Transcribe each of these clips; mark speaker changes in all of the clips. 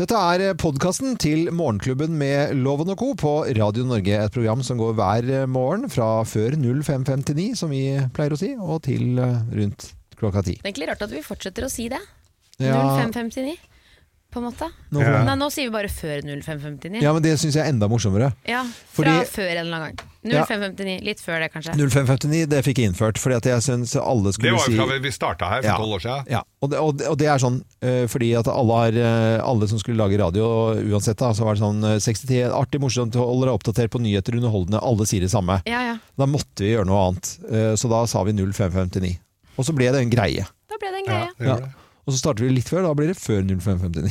Speaker 1: Dette er podkasten til Morgenklubben med Loven og Co. på Radio Norge. Et program som går hver morgen fra før 0559, som vi pleier å si, og til eh, rundt klokka ti.
Speaker 2: Det er egentlig rart at vi fortsetter å si det.
Speaker 1: Ja.
Speaker 2: 0559, på en måte.
Speaker 1: Nå-
Speaker 3: Ja.
Speaker 2: Nei, nå sier vi bare før 0559.
Speaker 1: Ja, men det syns jeg er enda morsommere.
Speaker 2: Ja, fra
Speaker 1: Fordi-
Speaker 2: før en eller annen gang.
Speaker 1: Ja.
Speaker 2: 0559, litt før det kanskje.
Speaker 1: 0559, det fikk jeg innført, fordi at jeg syns alle
Speaker 3: Det var jo fra vi starta her for tolv år siden.
Speaker 1: Ja, og det, og, det, og det er sånn eh, fordi at alle, har, eh, alle som skulle lage radio, uansett, da, så var det sånn eh, 60 artig, morsomt, holder deg oppdatert på nyheter, underholdende, alle sier det samme.
Speaker 2: Ja, ja.
Speaker 1: Da måtte vi gjøre noe annet, eh, så da sa vi 0559. Og så ble det en greie.
Speaker 2: Da ble det en greie.
Speaker 1: Ja.
Speaker 3: det.
Speaker 1: Og så starter vi litt før, da blir det før 0559.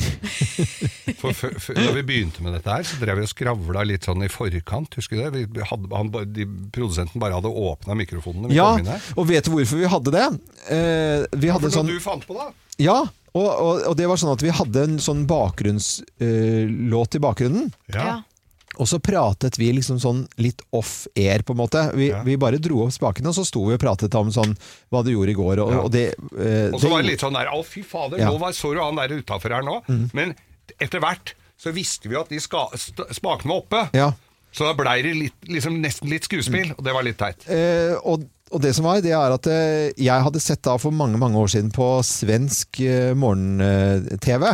Speaker 3: For, da vi begynte med dette her, så drev vi og skravla litt sånn i forkant. Husker du det? Vi hadde, han, de, produsenten bare hadde åpna mikrofonene.
Speaker 1: Ja, og vet du hvorfor vi hadde det? Eh, vi hadde sånn
Speaker 3: du fant på, da?
Speaker 1: Ja, og, og, og det var sånn at vi hadde en sånn bakgrunnslåt i bakgrunnen.
Speaker 2: Ja.
Speaker 1: Og så pratet vi liksom sånn litt off-air, på en måte. Vi,
Speaker 3: Ja.
Speaker 1: vi bare dro opp spakene, og så sto vi og pratet om sånn hva du gjorde i går. Og,
Speaker 3: Ja.
Speaker 1: og det, eh,
Speaker 3: Og så
Speaker 1: det-
Speaker 3: var det litt sånn der Å, fy fader,
Speaker 1: Ja. Mm.
Speaker 3: nå var, så du han der utafor her nå? Men etter hvert så visste vi at de ska, spakene var oppe.
Speaker 1: Ja.
Speaker 3: Så da blei det litt, liksom nesten litt skuespill, og det var litt teit.
Speaker 1: Eh, og, og det som var, det er at eh, jeg hadde sett da for mange mange år siden på svensk eh, morgen-TV.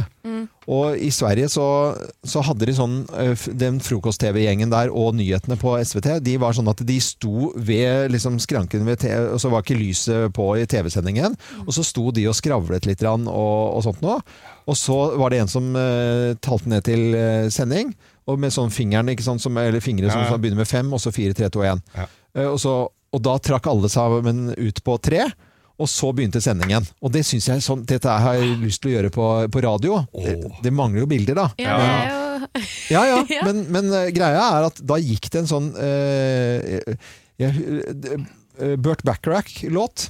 Speaker 1: Og i Sverige så, så hadde de sånn eh, Den frokost-TV-gjengen der og nyhetene på SVT, de var sånn at de sto ved liksom skranken ved TV, og så var ikke lyset på i TV-sendingen. Og så sto de og skravlet litt og, og sånt noe. Og så var det en som uh, talte ned til sending. Og med sånn fingeren, ikke sant, som, eller fingre som,
Speaker 3: Ja, som,
Speaker 1: som begynner med fem, og så fire, tre, to, én. Og, så, og da trakk alle sammen ut på tre, og så begynte sendingen. Og det synes jeg sånn, dette har jeg lyst til å gjøre på, på radio. Det, det mangler jo bilder, da.
Speaker 2: Ja, ja, er
Speaker 1: Ja, ja,
Speaker 2: Ja.
Speaker 1: Men, men eh, greia er at da gikk det en sånn uh, eh, Burt Bacharach-låt.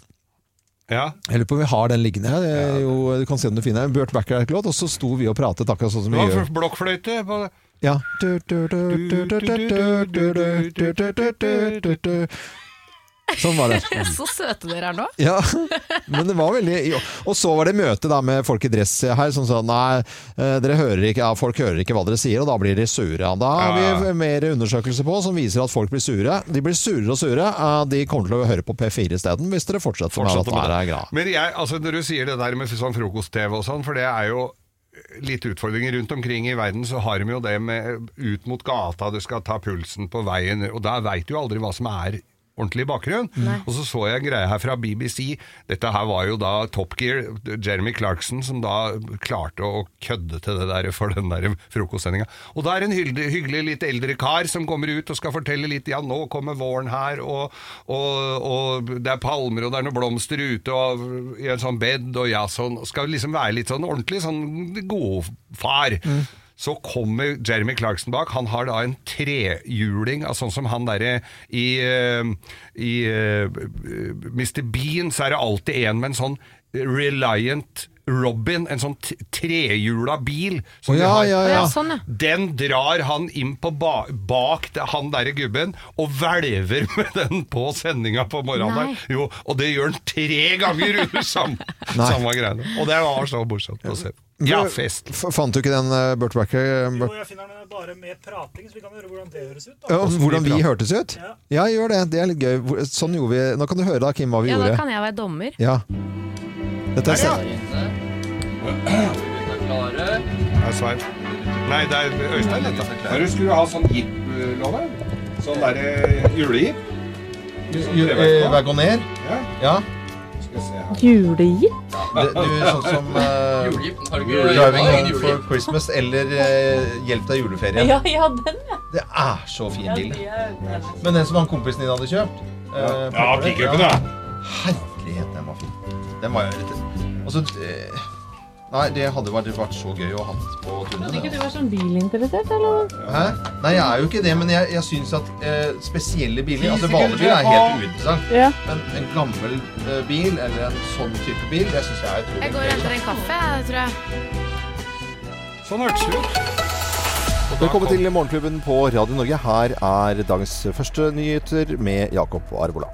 Speaker 3: Ja.
Speaker 1: Jeg lurer på om vi har den liggende her. Det er jo, du kan se om du finner den. Burt Bacharach-låt. Og så sto vi og pratet akkurat sånn som
Speaker 3: Det
Speaker 1: vi gjør.
Speaker 3: for blokkfløyte. på-
Speaker 1: Ja. Sånn var det.
Speaker 2: Så søte dere er nå.
Speaker 1: Ja, men det var veldig Og så var det møte da med folk i dress her som sa nei, eh, dere hører ikke, ja, folk hører ikke hva dere sier, og da blir de sure. Da har vi mer undersøkelser på som viser at folk blir sure. De blir surere og sure. eh, De kommer til å høre på P4 isteden, hvis dere fortsetter med at det. er grad.
Speaker 3: Men jeg, altså når du sier det der med sånn frokost-TV og sånn, for det er jo litt utfordringer rundt omkring i verden, så har de jo det med ut mot gata, du skal ta pulsen på veien, og da veit du jo aldri hva som er ordentlig bakgrunn. Og så så jeg en greie her fra BBC. Dette her var jo da Top Gear, Jeremy Clarkson, som da klarte å kødde til det der for den der frokostsendinga. Og da er det en hyggelig, hyggelig litt eldre kar som kommer ut og skal fortelle litt Ja, nå kommer våren her, og, og, og det er palmer, og det er noen blomster ute, og i en sånn bed, og ja, sånn. Skal liksom være litt sånn ordentlig sånn godfar. Så kommer Jeremy Clarkson bak. Han har da en trehjuling, av sånn som han derre i, eh, i uh, Mr. Bean, så er det alltid en med en sånn Reliant Robin, en sånn trehjula bil. som oh,
Speaker 1: ja,
Speaker 3: har.
Speaker 1: ja, ja.
Speaker 2: ja, sånn.
Speaker 3: Den drar han inn på ba bak han derre gubben, og hvelver med den på sendinga på morgenen. Der. Jo, og det gjør han tre ganger under samme, samme greiene. Og det var så morsomt å se på. Ja, fest.
Speaker 1: F- Fant du ikke den uh, Burt Backer?
Speaker 4: Jo, jeg finner den bare med prating, så vi kan høre hvordan det høres ut. da.
Speaker 1: Ja, hvordan vi hørtes ut?
Speaker 4: Ja.
Speaker 1: Ja, gjør det. Det er litt gøy. Sånn gjorde vi Nå kan du høre da, Kim, hva vi
Speaker 2: Ja, da
Speaker 1: gjorde.
Speaker 2: kan jeg være dommer.
Speaker 1: Ja. Dette er
Speaker 3: Ja.
Speaker 1: Ja,
Speaker 3: Det er Svein. Nei, det er Øystein, dette. Når du skulle ha sånn jipp-love, sånn derre julejipp
Speaker 1: Vagoner?
Speaker 3: Ja.
Speaker 1: Ja.
Speaker 5: Julegitt?
Speaker 1: Det, du, sånn som
Speaker 6: ikke
Speaker 1: Driving Home for? Christmas eller uh, Hjelp deg juleferien.
Speaker 5: Ja, ja, den, ja.
Speaker 1: Det er så fin bil. Men den som han kompisen din hadde kjøpt uh,
Speaker 3: Ja, pickupen, ja.
Speaker 1: Herlighet, den var fin. Den var jo litt Altså eh, Nei, det hadde vært, vært så gøy å ha på tunet.
Speaker 5: Hadde ikke du
Speaker 1: vært
Speaker 5: var sånn bilinteressert, eller?
Speaker 1: Hæ? Nei, jeg er jo ikke det, men jeg, jeg syns at eh, spesielle biler Altså vanlige biler er helt uinteressant.
Speaker 5: Ja.
Speaker 1: Men en gammel eh, bil, eller en sånn type bil, det syns jeg er utrolig
Speaker 2: Jeg går og henter en kaffe, jeg, tror jeg.
Speaker 3: Sånn hørtes det ut.
Speaker 1: Velkommen til Morgenklubben på Radio Norge. Her er dagens første nyheter med Jakob Arvola.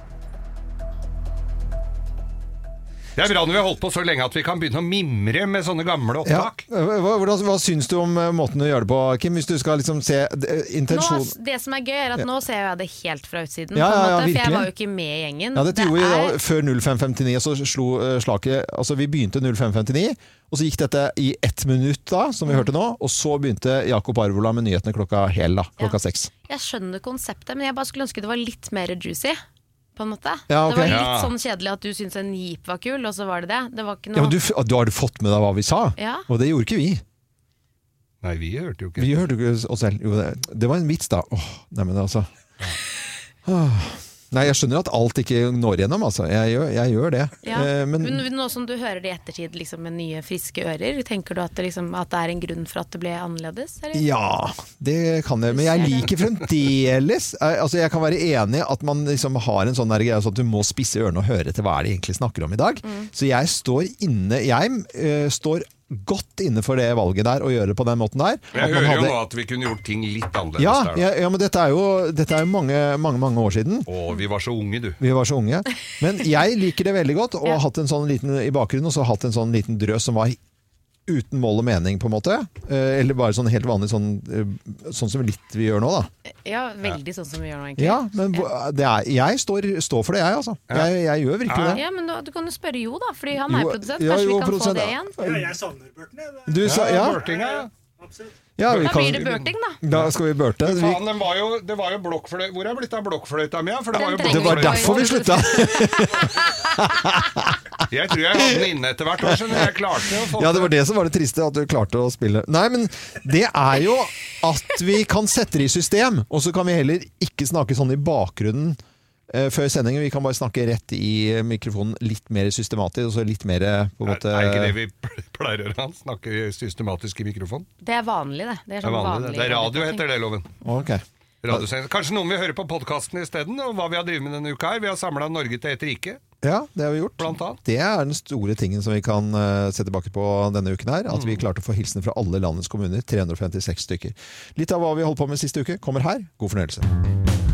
Speaker 3: Det er bra når vi har holdt på så lenge at vi kan begynne å mimre med sånne gamle
Speaker 1: Ja.
Speaker 3: opptak.
Speaker 1: Hva, hvordan, hva syns du om eh, måten å gjøre det på, Kim? Hvis du skal liksom se eh,
Speaker 2: Nå, det som er gøy, er at nå ser jeg det helt fra utsiden.
Speaker 1: Ja,
Speaker 2: på en
Speaker 1: ja, ja,
Speaker 2: måte, for jeg var jo ikke med i gjengen.
Speaker 1: Ja, dette gjorde vi
Speaker 2: er-
Speaker 1: da før 0559, så slo uh, slaket Altså, vi begynte 0559, og så gikk dette i ett minutt da, som
Speaker 2: Mm.
Speaker 1: vi hørte nå, og så begynte Jakob Arvola med nyhetene klokka hel, da, klokka
Speaker 2: Ja.
Speaker 1: seks.
Speaker 2: Jeg skjønner konseptet, men jeg bare skulle ønske det var litt mer juicy. På en måte.
Speaker 1: Ja, okay.
Speaker 2: Det var litt sånn kjedelig at du syntes en jeep var kul, og så var det det. Det var ikke
Speaker 1: Ja,
Speaker 2: noe
Speaker 1: men du, f- har du fått med deg hva vi sa,
Speaker 2: Ja.
Speaker 1: og det gjorde ikke vi.
Speaker 3: Nei, vi hørte jo ikke.
Speaker 1: Vi hørte jo ikke oss selv. Jo, det, det var en vits, da. Åh, nei, men altså. Åh. Nei, jeg skjønner at alt ikke når gjennom, altså. Jeg gjør, jeg gjør det.
Speaker 2: Ja.
Speaker 1: Eh, men
Speaker 2: Men Nå som du hører det i ettertid liksom, med nye, friske ører, tenker du at det, liksom, at det er en grunn for at det ble annerledes? Eller?
Speaker 1: Ja, det kan jeg. Men jeg liker fremdeles eh, Altså Jeg kan være enig at man liksom har en sånn greie sånn at du må spisse ørene og høre til hva er det egentlig snakker om i dag.
Speaker 2: Mm.
Speaker 1: Så jeg står inne Jeg eh, står godt inne for det valget der, å gjøre det på den måten der.
Speaker 3: Jeg
Speaker 1: At man
Speaker 3: hører jo
Speaker 1: hadde-
Speaker 3: nå at vi kunne gjort ting litt annerledes
Speaker 1: ja,
Speaker 3: der.
Speaker 1: ja, ja, men dette er jo, dette er jo mange, mange, mange år siden.
Speaker 3: Å, vi var så unge, du.
Speaker 1: Vi var så unge. Men jeg liker det veldig godt, og har hatt en sånn liten i bakgrunnen, og så hatt en sånn liten drøs som var uten mål og mening, på en måte. Eh, Eller bare sånn helt vanlig, sånn, eh, sånn som litt vi gjør nå, da.
Speaker 2: Ja, veldig sånn som vi gjør nå, egentlig.
Speaker 1: Ja, men det er, jeg står, står for det, jeg, altså. Jeg, jeg gjør virkelig det.
Speaker 2: Ja, men da, Du kan jo spørre Jo, da, fordi han er
Speaker 1: Jo,
Speaker 2: produsent.
Speaker 1: ja,
Speaker 2: Kanskje
Speaker 1: jo,
Speaker 2: vi kan
Speaker 1: produsent,
Speaker 2: få det igjen?
Speaker 4: Ja, jeg savner Burton. jeg.
Speaker 1: Sa ja?
Speaker 3: Børtinga, ja.
Speaker 4: Absolutt.
Speaker 1: ja vi
Speaker 2: Da
Speaker 1: kan,
Speaker 2: blir det børting, da.
Speaker 1: Da skal vi børte. Vi,
Speaker 3: Faen, den var jo, det var jo blokkfløy... Hvor er det blitt av blokkfløyta mi? ja? For det var jo
Speaker 1: det var derfor vi slutta.
Speaker 3: Jeg tror jeg hadde den inne etter hvert år, skjønner du. Jeg klarte å få
Speaker 1: Ja, det var det som var det triste, at du klarte å spille. Nei, men det er jo at vi kan sette det i system, og så kan vi heller ikke snakke sånn i bakgrunnen eh, før sendingen. Vi kan bare snakke rett i mikrofonen litt mer systematisk, og så litt mer eh, på en
Speaker 3: Er,
Speaker 1: måte
Speaker 3: er ikke det vi pleier å gjøre? Han snakker systematisk i mikrofonen.
Speaker 2: Det er vanlig, det. Det er,
Speaker 3: Det er,
Speaker 2: vanlig,
Speaker 3: vanlig, det. det er radio, heter det, Loven.
Speaker 1: Ok.
Speaker 3: Radiosending. Kanskje noen vil høre på podkasten isteden, og hva vi har drevet med denne uka her. Vi har samla Norge til ett rike,
Speaker 1: Ja, det har vi gjort.
Speaker 3: blant annet.
Speaker 1: Det er den store tingen som vi kan uh, se tilbake på denne uken her. At vi klarte å få hilsener fra alle landets kommuner. 356 stykker. Litt av hva vi holdt på med siste uke kommer her. God fornøyelse.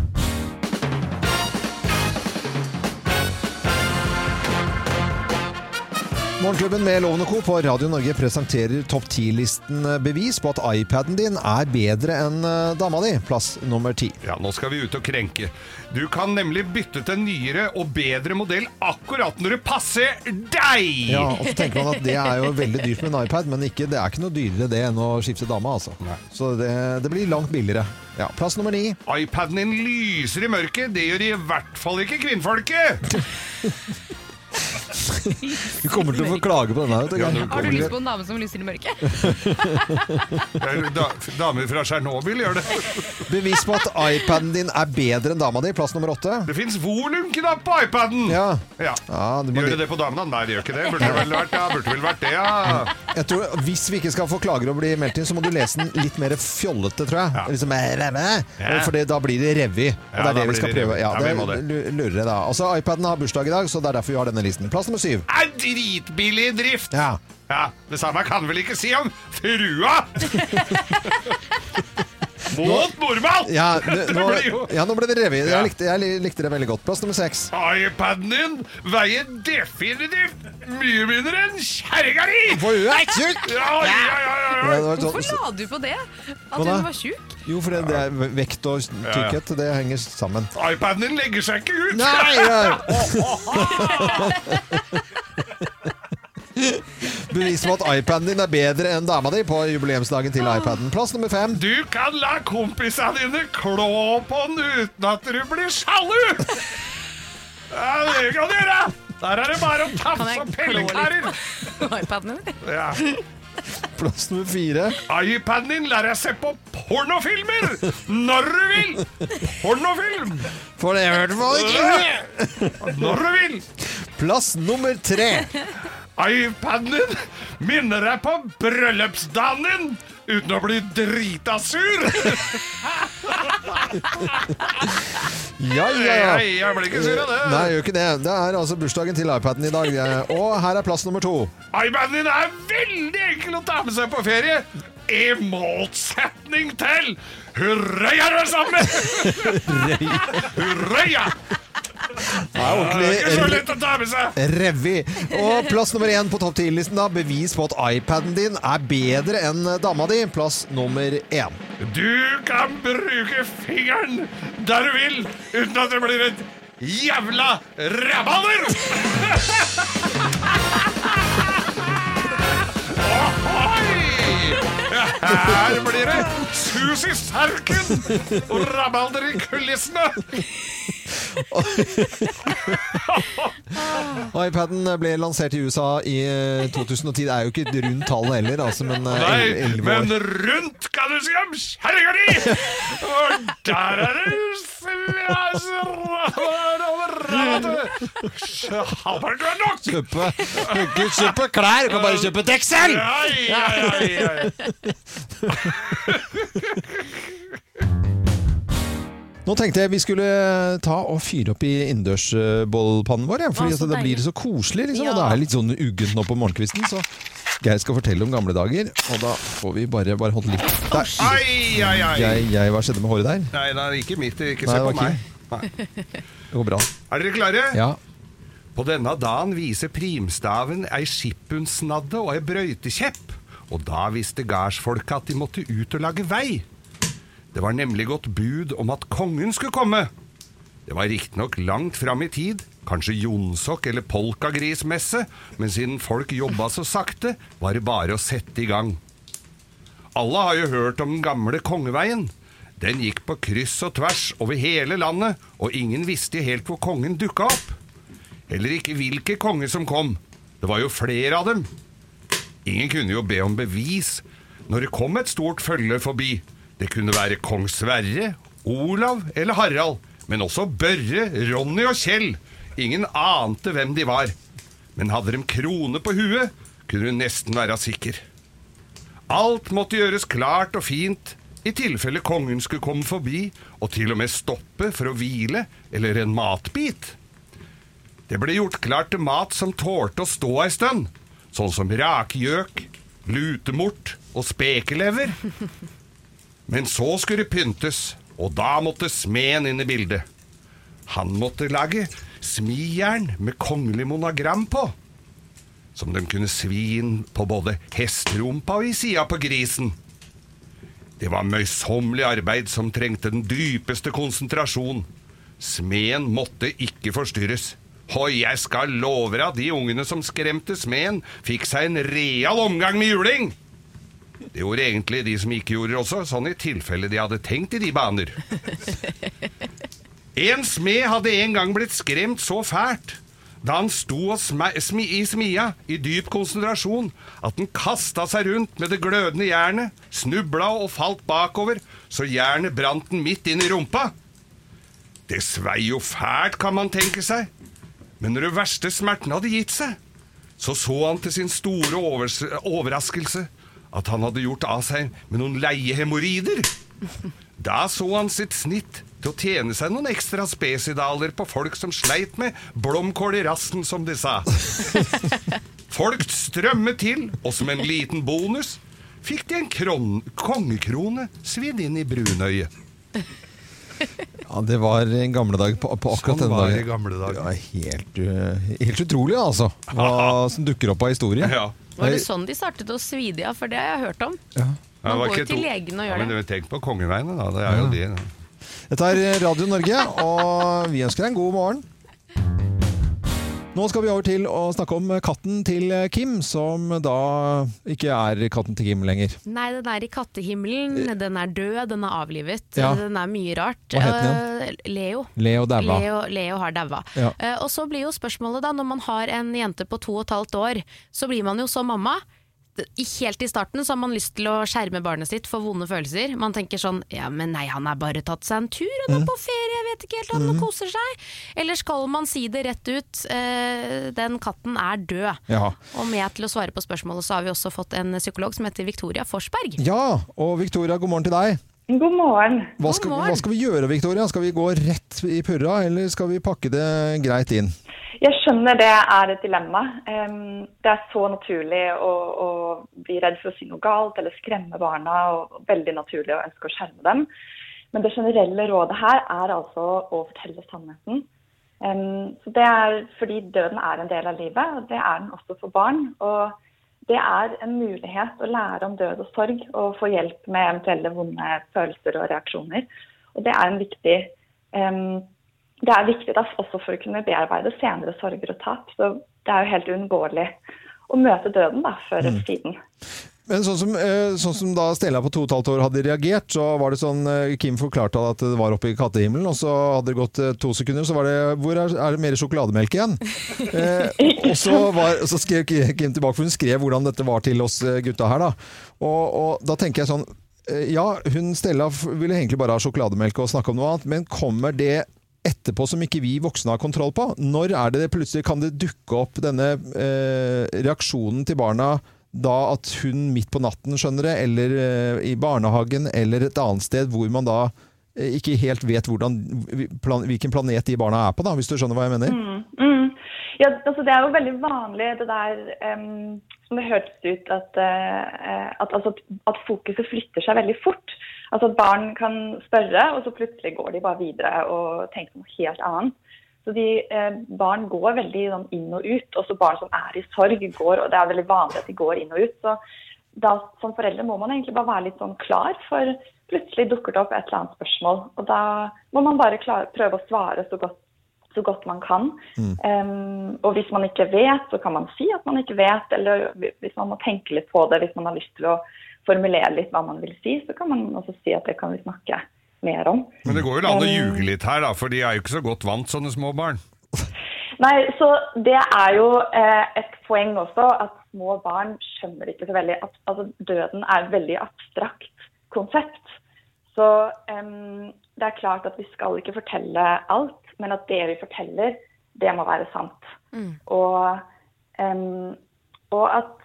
Speaker 1: Morgenklubben med Lovende Co. på Radio Norge presenterer topp 10-listen bevis på at iPaden din er bedre enn eh, dama di. Plass nummer ti.
Speaker 3: Ja, nå skal vi ut og krenke. Du kan nemlig bytte til nyere og bedre modell akkurat når det passer deg!
Speaker 1: Ja, og så tenker man at det er jo veldig dyrt med en iPad, men ikke, det er ikke noe dyrere det enn å skifte dame, altså. Så det, det blir langt billigere. Ja, plass nummer ni.
Speaker 3: iPaden din lyser i mørket. Det gjør i hvert fall ikke kvinnfolket!
Speaker 1: Du kommer til å få klage på denne. vet du.
Speaker 3: Ja, du
Speaker 2: Har du lyst på en dame som lyser i mørket?
Speaker 3: Da, damer fra Tsjernobyl gjør det.
Speaker 1: Bevis på at iPaden din er bedre enn dama di. Plass nummer åtte.
Speaker 3: Det fins volumknapp på iPaden!
Speaker 1: Ja.
Speaker 3: Ja.
Speaker 1: Ja, du
Speaker 3: Gjør det det på damene? Nei, det gjør ikke det. Burde vel vært, ja. Burde vel vært det, ja.
Speaker 1: Jeg tror, hvis vi ikke skal få klager og bli meldt inn, så må du lese den litt mer fjollete, tror jeg.
Speaker 3: Ja.
Speaker 1: Liksom, eh.
Speaker 3: Ja.
Speaker 1: For da blir det revy. Og
Speaker 3: Ja,
Speaker 1: det er det vi skal prøve. Ja, det
Speaker 3: det.
Speaker 1: lurer jeg da. Altså, iPaden har bursdag i dag, så det er derfor vi har denne listen. Plass nummer syv.
Speaker 3: Er dritbillig drift!
Speaker 1: Ja.
Speaker 3: Ja, Det samme kan vel ikke si om frua! Mot nordmann!
Speaker 1: Ja, nå, ja, nå ble det
Speaker 3: revet.
Speaker 1: Jeg likte, jeg likte det veldig godt. Plass nummer seks.
Speaker 3: iPaden din veier definitivt mye mindre enn kjerringa di!
Speaker 1: For hun er tjukk!
Speaker 3: Ja, ja, ja, ja,
Speaker 1: Ja,
Speaker 3: ja.
Speaker 1: det var
Speaker 2: Hvorfor
Speaker 1: sånn-
Speaker 2: la du på det? At
Speaker 1: Hva da?
Speaker 2: hun var sjuk?
Speaker 1: Jo, for det, det er vekt og tykkhet, det henger sammen.
Speaker 3: iPaden din legger seg ikke ut!
Speaker 1: Nei! ja. Bevis på at iPaden din er bedre enn dama di på jubileumsdagen til iPaden. Plass nummer fem.
Speaker 3: Du kan la kompisene dine klå på den uten at du blir sjalu! Ja, det kan du gjøre! Der er det bare å tafse
Speaker 2: jeg
Speaker 3: og
Speaker 2: klå
Speaker 3: pellekarer.
Speaker 2: iPaden?
Speaker 3: Ja.
Speaker 1: Plass nummer fire.
Speaker 3: iPaden din lar deg se på pornofilmer når du vil! Pornofilm!
Speaker 1: For det hørte man ikke!
Speaker 3: Når du vil!
Speaker 1: Plass nummer tre.
Speaker 3: iPaden din minner deg på bryllupsdagen din uten å bli drita sur.
Speaker 1: Ja, ja, ja.
Speaker 3: Jeg, jeg blir ikke sur av det.
Speaker 1: Nei, gjør ikke det. Det er altså bursdagen til iPaden i dag. Og her er plass nummer to.
Speaker 3: iPaden din er veldig enkel å ta med seg på ferie. I motsetning til Hurrøya, alle sammen! Hurrøya!
Speaker 1: Det er ordentlig! Revy. Og plass nummer én på topp 10-listen, da. Bevis på at iPaden din er bedre enn dama di. Plass nummer én.
Speaker 3: Du kan bruke fingeren der du vil, uten at det blir et jævla rabalder! Her blir det sus i serken og rabalder i kulissene!
Speaker 1: iPaden ble lansert i USA i eh, 2010. Det er jo ikke rundt tallet heller, altså, men eh,
Speaker 3: Nei,
Speaker 1: el- 11
Speaker 3: men rundt kan du si om kjerringa di! Og der er det nok!
Speaker 1: Kjøpe, ikke kjøpe klær, du kan bare kjøpe
Speaker 3: ja, ja, ja.
Speaker 1: Nå tenkte jeg vi skulle ta og fyre opp i innendørsbollpannen vår, ja, fordi
Speaker 2: Å, så
Speaker 1: at da blir det så koselig. Liksom,
Speaker 2: Ja.
Speaker 1: og Det er litt sånn uggent nå på morgenkvisten, så Geir skal fortelle om gamle dager, og da får vi bare, bare holde litt der.
Speaker 3: Ai, ai, ai.
Speaker 1: Jeg, jeg, hva skjedde med håret der?
Speaker 3: Nei, det er ikke mitt. Ikke
Speaker 1: Nei,
Speaker 3: se
Speaker 1: det
Speaker 3: på
Speaker 1: var
Speaker 3: meg. Nei.
Speaker 1: Det går bra.
Speaker 3: Er dere klare?
Speaker 1: Ja.
Speaker 3: På denne dagen viser primstaven ei skippundsnadde og ei brøytekjepp. Og da visste gardsfolka at de måtte ut og lage vei. Det var nemlig gått bud om at kongen skulle komme. Det var riktignok langt fram i tid, kanskje jonsokk eller polkagrismesse, men siden folk jobba så sakte, var det bare å sette i gang. Alle har jo hørt om den gamle kongeveien. Den gikk på kryss og tvers over hele landet, og ingen visste helt hvor kongen dukka opp. Heller ikke hvilke konger som kom. Det var jo flere av dem. Ingen kunne jo be om bevis når det kom et stort følge forbi. Det kunne være kong Sverre, Olav eller Harald, men også Børre, Ronny og Kjell. Ingen ante hvem de var. Men hadde de krone på huet, kunne hun nesten være sikker. Alt måtte gjøres klart og fint i tilfelle kongen skulle komme forbi og til og med stoppe for å hvile eller en matbit. Det ble gjort klart til mat som tålte å stå ei stund, sånn som rakgjøk, lutemort og spekelever. Men så skulle det pyntes, og da måtte smeden inn i bildet. Han måtte lage smijern med kongelig monogram på som de kunne svi inn på både hesterumpa og i sida på grisen. Det var møysommelig arbeid som trengte den dypeste konsentrasjon. Smeden måtte ikke forstyrres. Og jeg skal love deg at de ungene som skremte smeden, fikk seg en real omgang med juling! Det gjorde egentlig de som ikke gjorde det også, sånn i tilfelle de hadde tenkt i de baner. En smed hadde en gang blitt skremt så fælt da han sto smi, i smia i dyp konsentrasjon at han kasta seg rundt med det glødende jernet, snubla og falt bakover, så jernet brant den midt inn i rumpa. Det svei jo fælt, kan man tenke seg, men når det verste smerten hadde gitt seg, så så han til sin store overraskelse at han hadde gjort av seg med noen leie hemoroider. Da så han sitt snitt til å tjene seg noen ekstra spesidaler på folk som sleit med blomkål i rassen, som de sa. Folk strømmet til, og som en liten bonus fikk de en kron kongekrone svidd inn i brunøyet.
Speaker 1: Ja, det var en gamle dag på, på akkurat
Speaker 3: Sånn
Speaker 1: denne dagen.
Speaker 3: i gamle dag.
Speaker 1: Det var helt, uh, helt utrolig, altså. Hva som dukker opp av historie.
Speaker 3: Ja.
Speaker 2: Var det sånn de startet å svide av? For det har jeg hørt om.
Speaker 1: Ja.
Speaker 3: Ja,
Speaker 2: Man
Speaker 3: det
Speaker 2: går jo til legen og
Speaker 3: ja,
Speaker 2: gjør
Speaker 3: men
Speaker 2: det.
Speaker 3: men Tenk på kongeveiene, da. Det er jo de.
Speaker 1: Dette er Radio Norge, og vi ønsker deg en god morgen. Nå skal vi over til å snakke om katten til Kim, som da ikke er katten til Kim lenger.
Speaker 2: Nei, den er i kattehimmelen. Den er død, den er avlivet.
Speaker 1: Ja.
Speaker 2: Den er mye rart.
Speaker 1: Hva het den
Speaker 2: Eh, Leo.
Speaker 1: Leo daua.
Speaker 2: Leo, Leo har daua.
Speaker 1: Ja.
Speaker 2: Eh, og så blir jo spørsmålet da, når man har en jente på to og et halvt år, så blir man jo så mamma. I- Helt i starten så har man lyst til å skjerme barnet sitt for vonde følelser. Man tenker sånn ja, men nei, han har bare tatt seg en tur, han
Speaker 1: Mm.
Speaker 2: er på ferie, jeg vet ikke helt, han koser seg. Eller skal man si det rett ut, eh, den katten er død.
Speaker 1: Ja.
Speaker 2: Og med til å svare på spørsmålet så har vi også fått en psykolog som heter Victoria Forsberg.
Speaker 1: ja, og Victoria, god morgen til deg.
Speaker 6: God morgen.
Speaker 1: Hva skal, hva skal vi gjøre, Victoria? Skal vi gå rett i purra, eller skal vi pakke det greit inn?
Speaker 6: Jeg skjønner det er et dilemma. Det er så naturlig å, å bli redd for å si noe galt eller skremme barna, og veldig naturlig å ønske å skjerme dem. Men det generelle rådet her er altså å fortelle sannheten. Så det er fordi døden er en del av livet, og det er den også for barn. Og det er en mulighet å lære om død og sorg og få hjelp med eventuelle vonde følelser og reaksjoner. Og det er en viktig um, det er viktig da, også for å kunne bearbeide senere sorger og tap. Så det er jo helt uunngåelig å møte døden da, før eller siden.
Speaker 1: Men sånn som, eh, sånn som da Stella på to og et halvt år hadde reagert, så var det sånn eh, Kim forklarte at det var oppe i kattehimmelen, og så hadde det gått eh, to sekunder, så var det Hvor er, er det mer sjokolademelk igjen? Eh, og så, var, så skrev Kim tilbake, for hun skrev hvordan dette var til oss gutta her, da. Og, og da tenker jeg sånn Ja, hun Stella ville egentlig bare ha sjokolademelk og snakke om noe annet, men kommer det etterpå som ikke vi voksne har kontroll på? Når er det plutselig kan det dukke opp denne eh, reaksjonen til barna da at hun midt på natten, skjønner det, eller eh, i barnehagen eller et annet sted hvor man da eh, ikke helt vet hvordan, hvilken planet de barna er på, da, hvis du skjønner hva jeg mener?
Speaker 6: Mm. Ja, altså Det er jo veldig vanlig det der um, som det hørtes ut at, uh, at, altså, at fokuset flytter seg veldig fort. Altså at Barn kan spørre, og så plutselig går de bare videre og tenker på noe helt annet. Så de, eh, Barn går veldig sånn, inn og ut. Også barn som er i sorg, går, og det er veldig vanlig at de går inn og ut. Så da, Som foreldre må man egentlig bare være litt sånn klar, for plutselig dukker det opp et eller annet spørsmål. Og da må man bare klare, prøve å svare så godt så godt man kan. Um, og hvis man ikke vet, så kan man si at man ikke vet. Eller hvis man må tenke litt på det, hvis man har lyst til å formulere litt hva man vil si, så kan man også si at det kan vi snakke mer om.
Speaker 3: Men det går jo an å ljuge litt her, da, for de er jo ikke så godt vant, sånne små barn.
Speaker 6: Nei, så Det er jo eh, et poeng også at små barn skjønner ikke så veldig at altså, Døden er et veldig abstrakt konsept. Så um, det er klart at vi skal ikke fortelle alt, men at det vi forteller, det må være sant. Og, um, og at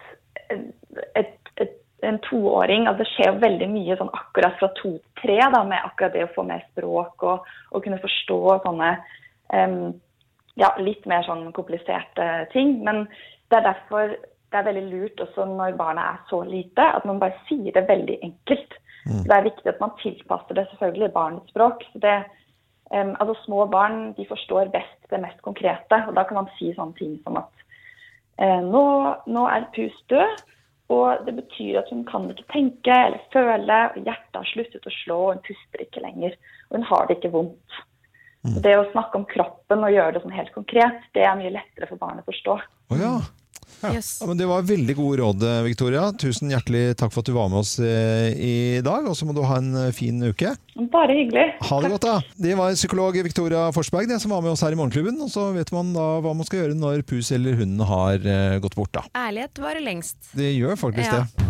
Speaker 6: et, et, en toåring altså Det skjer jo veldig mye sånn akkurat fra to til tre da, med akkurat det å få mer språk og, og kunne forstå sånne um, ja, litt mer sånn kompliserte ting. Men det er derfor det er veldig lurt også når barna er så lite, at man bare sier det veldig enkelt. Mm. Det er viktig at man tilpasser det selvfølgelig barnets språk. Det, um, altså Små barn de forstår best det mest konkrete, og da kan man si sånne ting som at eh, nå, nå er Pus død, og det betyr at hun kan ikke tenke eller føle, og hjertet har sluttet å slå, og hun puster ikke lenger, og hun har det ikke vondt. Mm. Det å snakke om kroppen og gjøre det sånn helt konkret, det er mye lettere for barnet å forstå.
Speaker 1: Å ja.
Speaker 2: Yes.
Speaker 1: ja. Men det var veldig gode råd, Victoria. Tusen hjertelig takk for at du var med oss eh, i dag, og så må du ha en eh, fin uke.
Speaker 6: Bare hyggelig.
Speaker 1: Ha det godt, da. Det var psykolog Victoria Forsberg det, som var med oss her i Morgenklubben. Og så vet man da hva man skal gjøre når pus eller hunden har eh, gått bort, da.
Speaker 2: Ærlighet varer lengst.
Speaker 1: Det gjør faktisk
Speaker 2: Ja.
Speaker 1: det.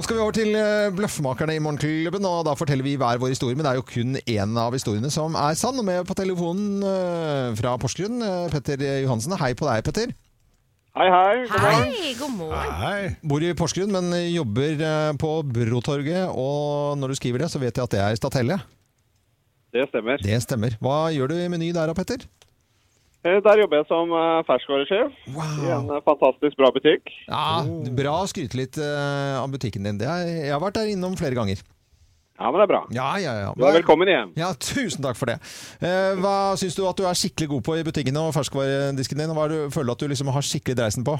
Speaker 1: Nå skal vi over til Bløffmakerne i Morgenklubben, og da forteller vi hver vår historie. Men det er jo kun én av historiene som er sann. Og med på telefonen fra Porsgrunn, Petter Johansen. Hei på deg, Petter.
Speaker 7: Hei, hei. God morgen.
Speaker 2: Hei, god morgen.
Speaker 3: Hei.
Speaker 1: Bor i Porsgrunn, men jobber eh, på Brotorget. Og når du skriver det, så vet jeg at det er Statelle.
Speaker 7: Det stemmer.
Speaker 1: Det stemmer. Hva gjør du i Meny der da, Petter?
Speaker 7: Eh, Der jobber jeg som ferskvaresjef wow. i en eh, fantastisk bra butikk.
Speaker 1: Ja, Bra å skryte litt eh, av butikken din. Jeg har vært der innom flere ganger.
Speaker 7: Ja, men det er bra.
Speaker 1: Ja, ja, ja.
Speaker 7: Du er velkommen igjen.
Speaker 1: Ja, Tusen takk for det. Eh, hva syns du at du er skikkelig god på i butikken og ferskvaredisken din? Hva er det du føler at du liksom har skikkelig dreisen på?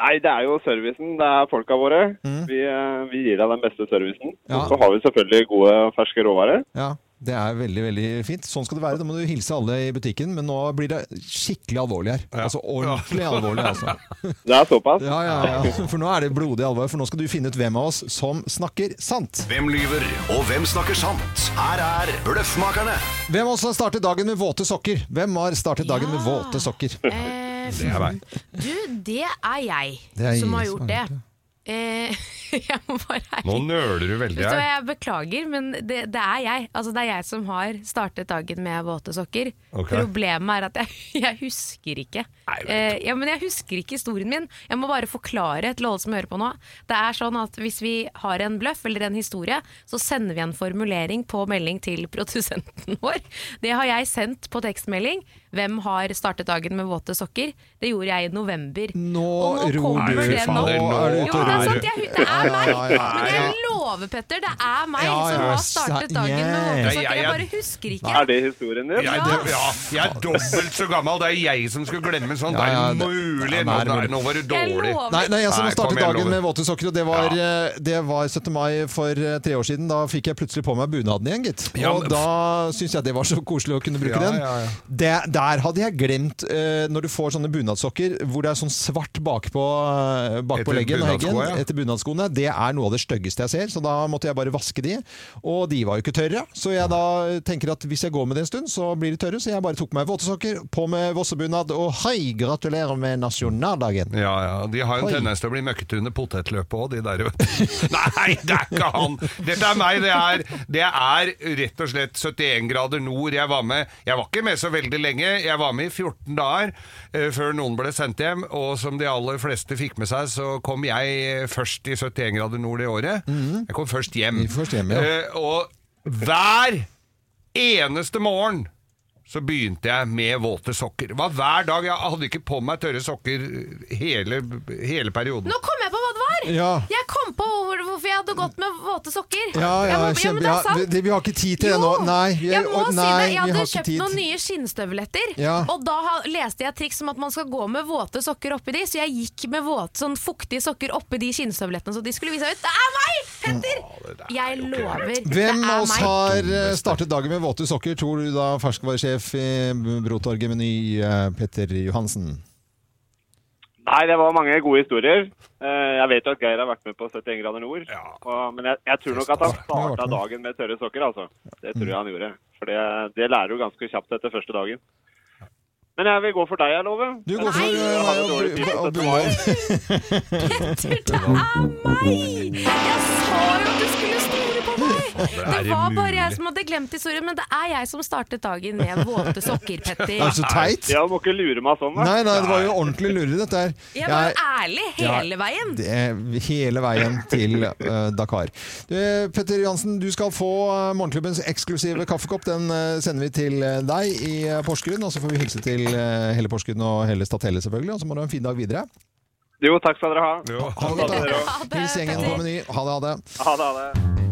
Speaker 7: Nei, det er jo servicen. Det er folka våre.
Speaker 1: Mm.
Speaker 7: Vi, eh, vi gir deg den beste servicen.
Speaker 1: Ja.
Speaker 7: Så har vi selvfølgelig gode ferske råvarer.
Speaker 1: Ja, Det er veldig veldig fint. Sånn skal det være. Da må du hilse alle i butikken, men nå blir det skikkelig alvorlig her.
Speaker 3: Ja.
Speaker 1: Altså ordentlig alvorlig, altså.
Speaker 7: Det er såpass.
Speaker 1: Ja, ja, ja. For nå er det blodig alvor, for nå skal du finne ut hvem av oss som snakker sant.
Speaker 8: Hvem lyver, og hvem snakker sant? Her er Bløffmakerne.
Speaker 1: Hvem av oss har startet dagen med våte sokker? Hvem har startet dagen med våte sokker?
Speaker 2: Eh,
Speaker 3: Det er meg.
Speaker 2: du, det er jeg
Speaker 1: Det er
Speaker 2: som har gjort det. Eh, jeg må bare
Speaker 3: Nå nøler du veldig her.
Speaker 2: Jeg beklager, men det, det er jeg. Altså, det er jeg som har startet dagen med våte sokker.
Speaker 3: Okay.
Speaker 2: Problemet er at jeg, jeg husker ikke. Eh, ja, men jeg husker ikke historien min. Jeg må bare forklare til alle som hører på nå. Det er sånn at Hvis vi har en bløff eller en historie, så sender vi en formulering på melding til produsenten vår. Det har jeg sendt på tekstmelding, Hvem har startet dagen med våte sokker? Det gjorde jeg i november.
Speaker 1: Nå ror du.
Speaker 2: fader. nå.
Speaker 1: Er du
Speaker 2: Jo,
Speaker 1: ute
Speaker 2: det
Speaker 1: og
Speaker 2: er
Speaker 1: ror.
Speaker 2: sant, jeg, det er meg! Men jeg lover, Petter, det er meg
Speaker 1: Ja,
Speaker 2: som
Speaker 1: ja,
Speaker 2: har startet dagen med våte sokker.
Speaker 3: jeg-
Speaker 2: bare husker ikke.
Speaker 7: Er det historien din?
Speaker 3: Det, ja, jeg er dobbelt så gammel. Det er jeg som skulle glemme sånn. Det er
Speaker 1: det-
Speaker 3: mulig. Nå, var du dårlig.
Speaker 1: Nei, nei, jeg som
Speaker 3: har
Speaker 1: startet dagen med våte sokker, og det var, eh, det var 17. mai for eh, tre år siden. Da fikk jeg plutselig på meg bunaden igjen, gitt. Og da syns jeg det var så koselig å kunne bruke den.
Speaker 3: ja.
Speaker 1: Det, der hadde jeg glemt, uh, når du får sånne bunadsokker hvor det er sånn svart bakpå, eh, bakpå
Speaker 3: Etter
Speaker 1: leggen heggen
Speaker 3: ja.
Speaker 1: etter bunadskoene, det er noe av det styggeste jeg ser, så da måtte jeg bare vaske de. Og de var jo ikke tørre, så jeg da tenker at hvis jeg går med det en stund, så blir de tørre, så jeg bare tok meg våtesokker, på med vossebunad, og hei, gratulerer med nasjonaldagen.
Speaker 3: Ja, ja. De har jo en tendens til å bli møkkete under potetløpet òg, de der. Nei, det er ikke han! Dette er meg. Det er, det er rett og slett 71 grader nord. Jeg var med Jeg var ikke med så veldig lenge. Jeg var med i 14 dager eh, før noen ble sendt hjem. Og som de aller fleste fikk med seg, så kom jeg først i 71 grader nord det året. Jeg kom først hjem.
Speaker 1: Først hjem, ja.
Speaker 3: Eh, og hver eneste morgen så begynte jeg med våte sokker. Det var hver dag. Jeg hadde ikke på meg tørre sokker hele, hele perioden.
Speaker 2: Nå kom jeg på hva det var!
Speaker 1: Ja.
Speaker 2: Jeg kom på hvor- hvorfor jeg hadde gått med våte sokker.
Speaker 1: Ja, ja,
Speaker 2: må-
Speaker 1: ja
Speaker 2: men det er sant.
Speaker 1: Ja, vi har ikke tid til det nå. Nei, vi,
Speaker 2: jeg må
Speaker 1: og-
Speaker 2: si det. Jeg hadde kjøpt noen nye skinnstøvletter,
Speaker 1: Ja.
Speaker 2: og da ha- leste jeg triks om at man skal gå med våte sokker oppi de, så jeg gikk med våte, sånn fuktige sokker oppi de skinnstøvlettene, så de skulle vise ut. Det er meg, Petter! Jeg lover.
Speaker 1: Hvem
Speaker 2: det
Speaker 1: av
Speaker 2: er
Speaker 1: oss har eh, startet dagen med våte sokker, tror du da ferskvaresjef i Brotorget Meny, eh, Petter Johansen?
Speaker 7: Nei, det var mange gode historier. Eh, Jeg vet jo at Geir har vært med på 71 grader nord.
Speaker 3: Ja.
Speaker 7: Og, men jeg, jeg tror nok at han starta dagen med tørre sokker, altså. Det tror jeg han gjorde. For det, det lærer du ganske kjapt etter første dagen. Men jeg vil gå for deg, jeg lover.
Speaker 1: Du går for eh, meg og, bunad.
Speaker 2: Petter, det er meg! Jeg sa jo at du skulle Det var bare jeg som hadde glemt historien, men det er jeg som startet dagen med våte sokker,
Speaker 1: Det er
Speaker 2: Petter.
Speaker 1: så teit.
Speaker 7: Ja, du må ikke lure meg sånn, da.
Speaker 1: Nei, nei, det var jo ordentlig lureri, dette her.
Speaker 2: Jeg var ærlig hele veien.
Speaker 1: det er hele veien til uh, Dakar. Du, Petter Jansen, du skal få eh, Morgenklubbens eksklusive kaffekopp. Den uh, sender vi til deg i uh, Porsgrunn. Og så får vi hilse til hele Porsgrunn og hele Statelle, selvfølgelig. Og så må du ha en fin dag videre.
Speaker 7: Jo, takk skal dere ha.
Speaker 3: Jo.
Speaker 1: Ha det.
Speaker 2: Ha
Speaker 1: Hils gjengen på
Speaker 2: Petter.
Speaker 1: Meny. Ha det, ha det.
Speaker 7: Ha det, ha det.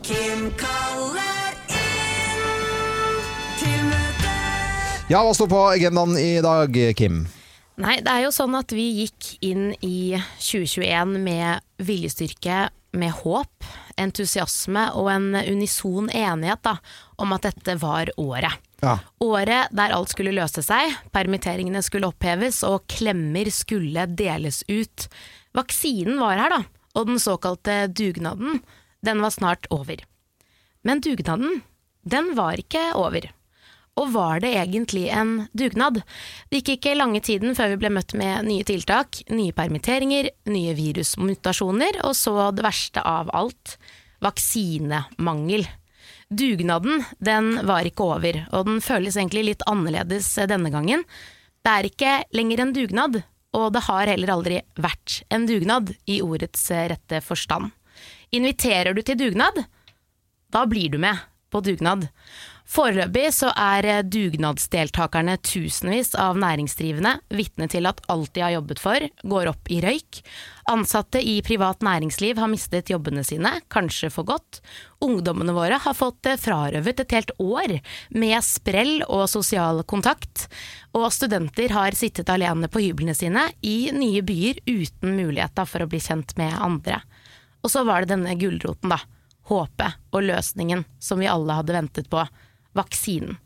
Speaker 9: Kim kaller inn til møte.
Speaker 1: Ja, hva står på agendaen i dag, Kim?
Speaker 2: Nei, det er jo sånn at vi gikk inn i 2021 med viljestyrke, med håp, entusiasme og en unison enighet da, om at dette var året.
Speaker 1: Ja.
Speaker 2: Året der alt skulle løse seg, permitteringene skulle oppheves og klemmer skulle deles ut. Vaksinen var her da, og den såkalte dugnaden, den var snart over. Men dugnaden, den var ikke over. Og var det egentlig en dugnad? Det gikk ikke lange tiden før vi ble møtt med nye tiltak, nye permitteringer, nye virusmutasjoner, og så det verste av alt – vaksinemangel. Dugnaden, den var ikke over, og den føles egentlig litt annerledes denne gangen. Det er ikke lenger en dugnad, og det har heller aldri vært en dugnad i ordets rette forstand. Inviterer du til dugnad, da blir du med på dugnad. Foreløpig så er eh, dugnadsdeltakerne tusenvis av næringsdrivende vitne til at alt de har jobbet for, går opp i røyk. Ansatte i privat næringsliv har mistet jobbene sine, kanskje for godt. Ungdommene våre har fått eh, frarøvet et helt år med sprell og sosial kontakt. Og studenter har sittet alene på hyblene sine i nye byer uten muligheter for å bli kjent med andre. Og så var det denne gulroten, da. Håpet og løsningen som vi alle hadde ventet på. Vaksinen.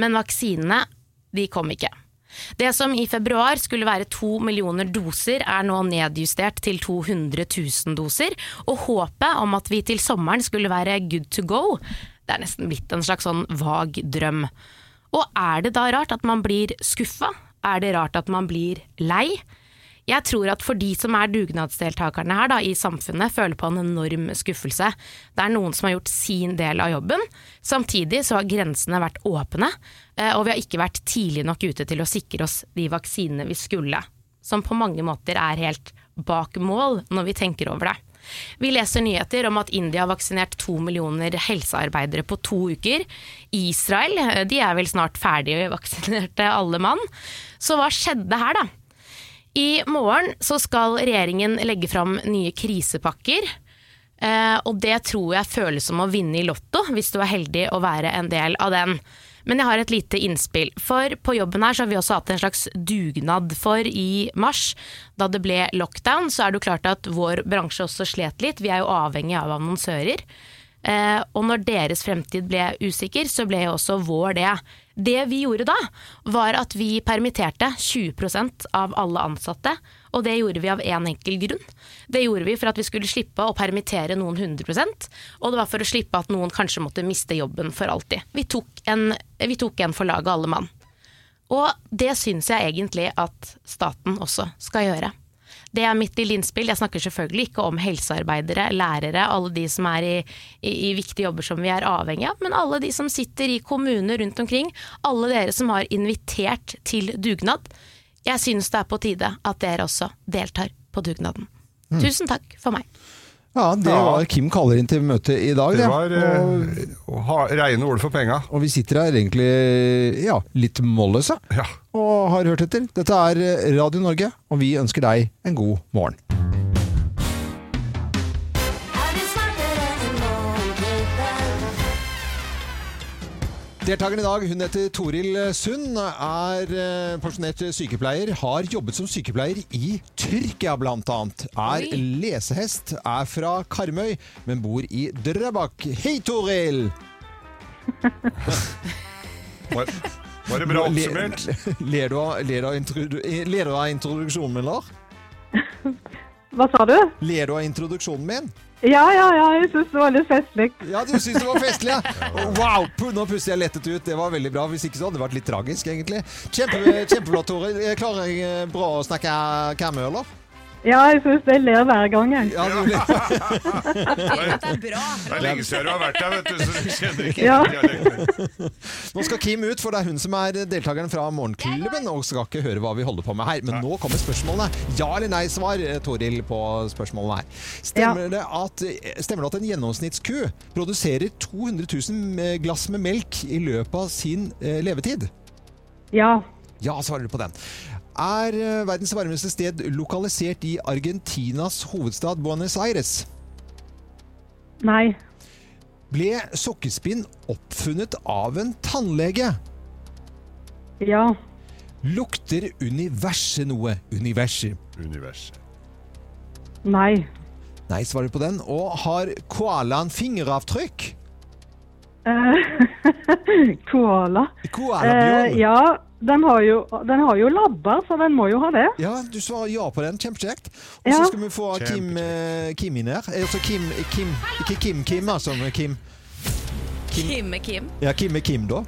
Speaker 2: Men vaksinene, de kom ikke. Det som i februar skulle være to millioner doser, er nå nedjustert til 200 000 doser. Og håpet om at vi til sommeren skulle være good to go, det er nesten blitt en slags sånn vag drøm. Og er det da rart at man blir skuffa? Er det rart at man blir lei? Jeg tror at for de som er dugnadsdeltakerne her da, i samfunnet, føler på en enorm skuffelse. Det er noen som har gjort sin del av jobben. Samtidig så har grensene vært åpne, eh, og vi har ikke vært tidlig nok ute til å sikre oss de vaksinene vi skulle. Som på mange måter er helt bak mål når vi tenker over det. Vi leser nyheter om at India har vaksinert to millioner helsearbeidere på to uker. Israel eh, de er vel snart ferdig vaksinerte alle mann. Så hva skjedde her, da? I morgen så skal regjeringen legge fram nye krisepakker. Eh, og det tror jeg føles som å vinne i Lotto, hvis du er heldig å være en del av den. Men jeg har et lite innspill. For på jobben her så har vi også hatt en slags dugnad. For i mars, da det ble lockdown, så er det jo klart at vår bransje også slet litt. Vi er jo avhengig av annonsører. Eh, og når deres fremtid ble usikker, så ble jo også vår det. Det vi gjorde da, var at vi permitterte 20% av alle ansatte. Og det gjorde vi av én enkel grunn. Det gjorde vi for at vi skulle slippe å permittere noen 100% og det var for å slippe at noen kanskje måtte miste jobben for alltid. Vi tok en, vi tok en for laget, alle mann. Og det syns jeg egentlig at staten også skal gjøre. Det er mitt lille innspill. Jeg snakker selvfølgelig ikke om helsearbeidere, lærere, alle de som er i, i, i viktige jobber som vi er avhengig av, men alle de som sitter i kommuner rundt omkring. Alle dere som har invitert til dugnad. Jeg synes det er på tide at dere også deltar på dugnaden. Tusen takk for meg.
Speaker 1: Ja, det
Speaker 3: Ja.
Speaker 1: var Kim kaller inn til møte i dag. Det
Speaker 3: var
Speaker 1: og,
Speaker 3: eh, å ha reine ord for penga.
Speaker 1: og vi sitter her egentlig ja, litt målløse
Speaker 3: Ja.
Speaker 1: og har hørt etter. Dette er eh, Radio Norge, og vi ønsker deg en god morgen. Deltakeren i dag, hun heter Toril Sund, er eh, pensjonert sykepleier, har jobbet som sykepleier i Tyrkia blant annet. Er
Speaker 2: Oi.
Speaker 1: lesehest, er fra Karmøy, men bor i Drøbak. Hei, Toril!
Speaker 3: Var, var det bra oppsummert?
Speaker 1: Le- Ler du av, ler av, introdu ler du av introduksjonen min, Lar?
Speaker 10: Hva sa du?
Speaker 1: Ler du av introduksjonen min?
Speaker 10: Ja, ja, ja, jeg syns det var litt festlig.
Speaker 1: Ja, du syns det var festlig, ja? Wow! Nå puster jeg lettet ut. Det var veldig bra. Hvis ikke så hadde det vært litt tragisk, egentlig. Kjempe, kjempeflott, Tore. Klarer jeg eh, bra å snakke Karmøy, eller?
Speaker 10: Ja, jeg syns jeg ler hver gang, jeg.
Speaker 1: Ja, du,
Speaker 2: Dette er bra.
Speaker 3: Det er lenge siden du har vært der, vet du, så du kjenner ikke
Speaker 10: Ja.
Speaker 3: dialekten.
Speaker 1: Nå skal Kim ut, for det er hun som er deltakeren fra Morgenklubben og skal ikke høre hva vi holder på med her. Men nå kommer spørsmålene. Ja eller nei-svar, eh, Toril, på spørsmålene her. Stemmer, det at, stemmer det at en gjennomsnittsku produserer 200 000 glass med melk i løpet av sin eh, levetid?
Speaker 10: Ja.
Speaker 1: Ja, svarer du på den. Er eh, verdens varmeste sted lokalisert i Argentinas hovedstad Buenos Aires?
Speaker 10: Nei.
Speaker 1: Ble sokkespinn oppfunnet av en tannlege?
Speaker 10: Ja.
Speaker 1: Lukter universet noe? Universet.
Speaker 3: Universet.
Speaker 10: Nei.
Speaker 1: Nei, svarer du på den. Og har koalaen fingeravtrykk?
Speaker 10: Eh, koala.
Speaker 1: Koalabjørn?
Speaker 10: Uh, ja, den har, jo, den har jo labber, så den må jo ha det.
Speaker 1: Ja, du svarer ja på den. Kjempekjekt. Og
Speaker 10: Ja.
Speaker 1: så skal vi få Kim, eh, Kim inn her. Altså Kim, Kim Ikke Kim Kim, altså, Kim. Kim.
Speaker 2: er Kim.
Speaker 1: Ja, Kim er Kim, da.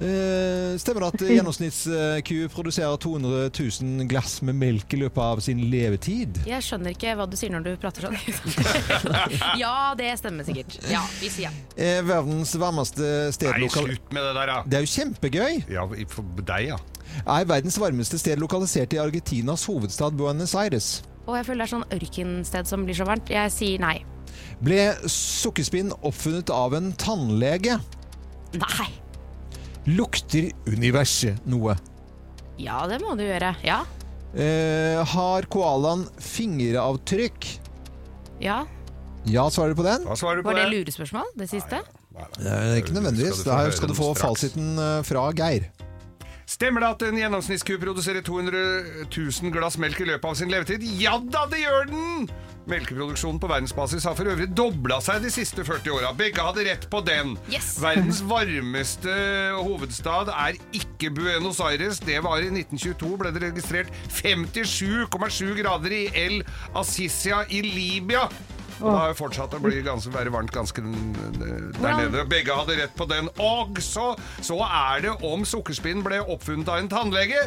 Speaker 1: Eh, stemmer det at gjennomsnittsku produserer 200 000 glass med melk i løpet av sin levetid?
Speaker 2: Jeg skjønner ikke hva du sier når du prater sånn. ja, det stemmer sikkert. Ja, vi sier ja.
Speaker 1: Eh, verdens varmeste sted
Speaker 3: Nei, slutt med det der, da.
Speaker 1: Det er jo kjempegøy!
Speaker 3: Ja, for deg, ja.
Speaker 1: Er verdens varmeste sted lokalisert i Argentinas hovedstad Buenos Aires?
Speaker 2: Og jeg føler det er sånn ørkensted som blir så varmt. Jeg sier nei.
Speaker 1: Ble sukkerspinn oppfunnet av en tannlege?
Speaker 2: Nei.
Speaker 1: Lukter universet noe?
Speaker 2: Ja, det må du gjøre. Ja.
Speaker 1: Eh, har koalaen fingeravtrykk?
Speaker 2: Ja.
Speaker 1: Ja, svarer du på den?
Speaker 3: Hva svarer du på
Speaker 2: Var det
Speaker 3: det?
Speaker 2: lurespørsmål, det siste?
Speaker 1: Det er ikke nødvendigvis.
Speaker 3: Skal du få
Speaker 1: Der
Speaker 3: høre
Speaker 1: skal du
Speaker 3: den
Speaker 1: få
Speaker 3: straks.
Speaker 1: fasiten eh, fra Geir.
Speaker 3: Stemmer det at en gjennomsnittsku produserer 200 000 glass melk i løpet av sin levetid? Ja da, det gjør den! Melkeproduksjonen på verdensbasis har for øvrig dobla seg de siste 40 åra. Begge hadde rett på den.
Speaker 2: Yes.
Speaker 3: Verdens varmeste hovedstad er ikke Buenos Aires. Det var i 1922 ble det registrert 57,7 grader i El Assisia i Libya. Og det har jo fortsatt å bli ganske, være varmt ganske der nede. Begge hadde rett på den. Og så, så er det om sukkerspinn ble oppfunnet av en tannlege.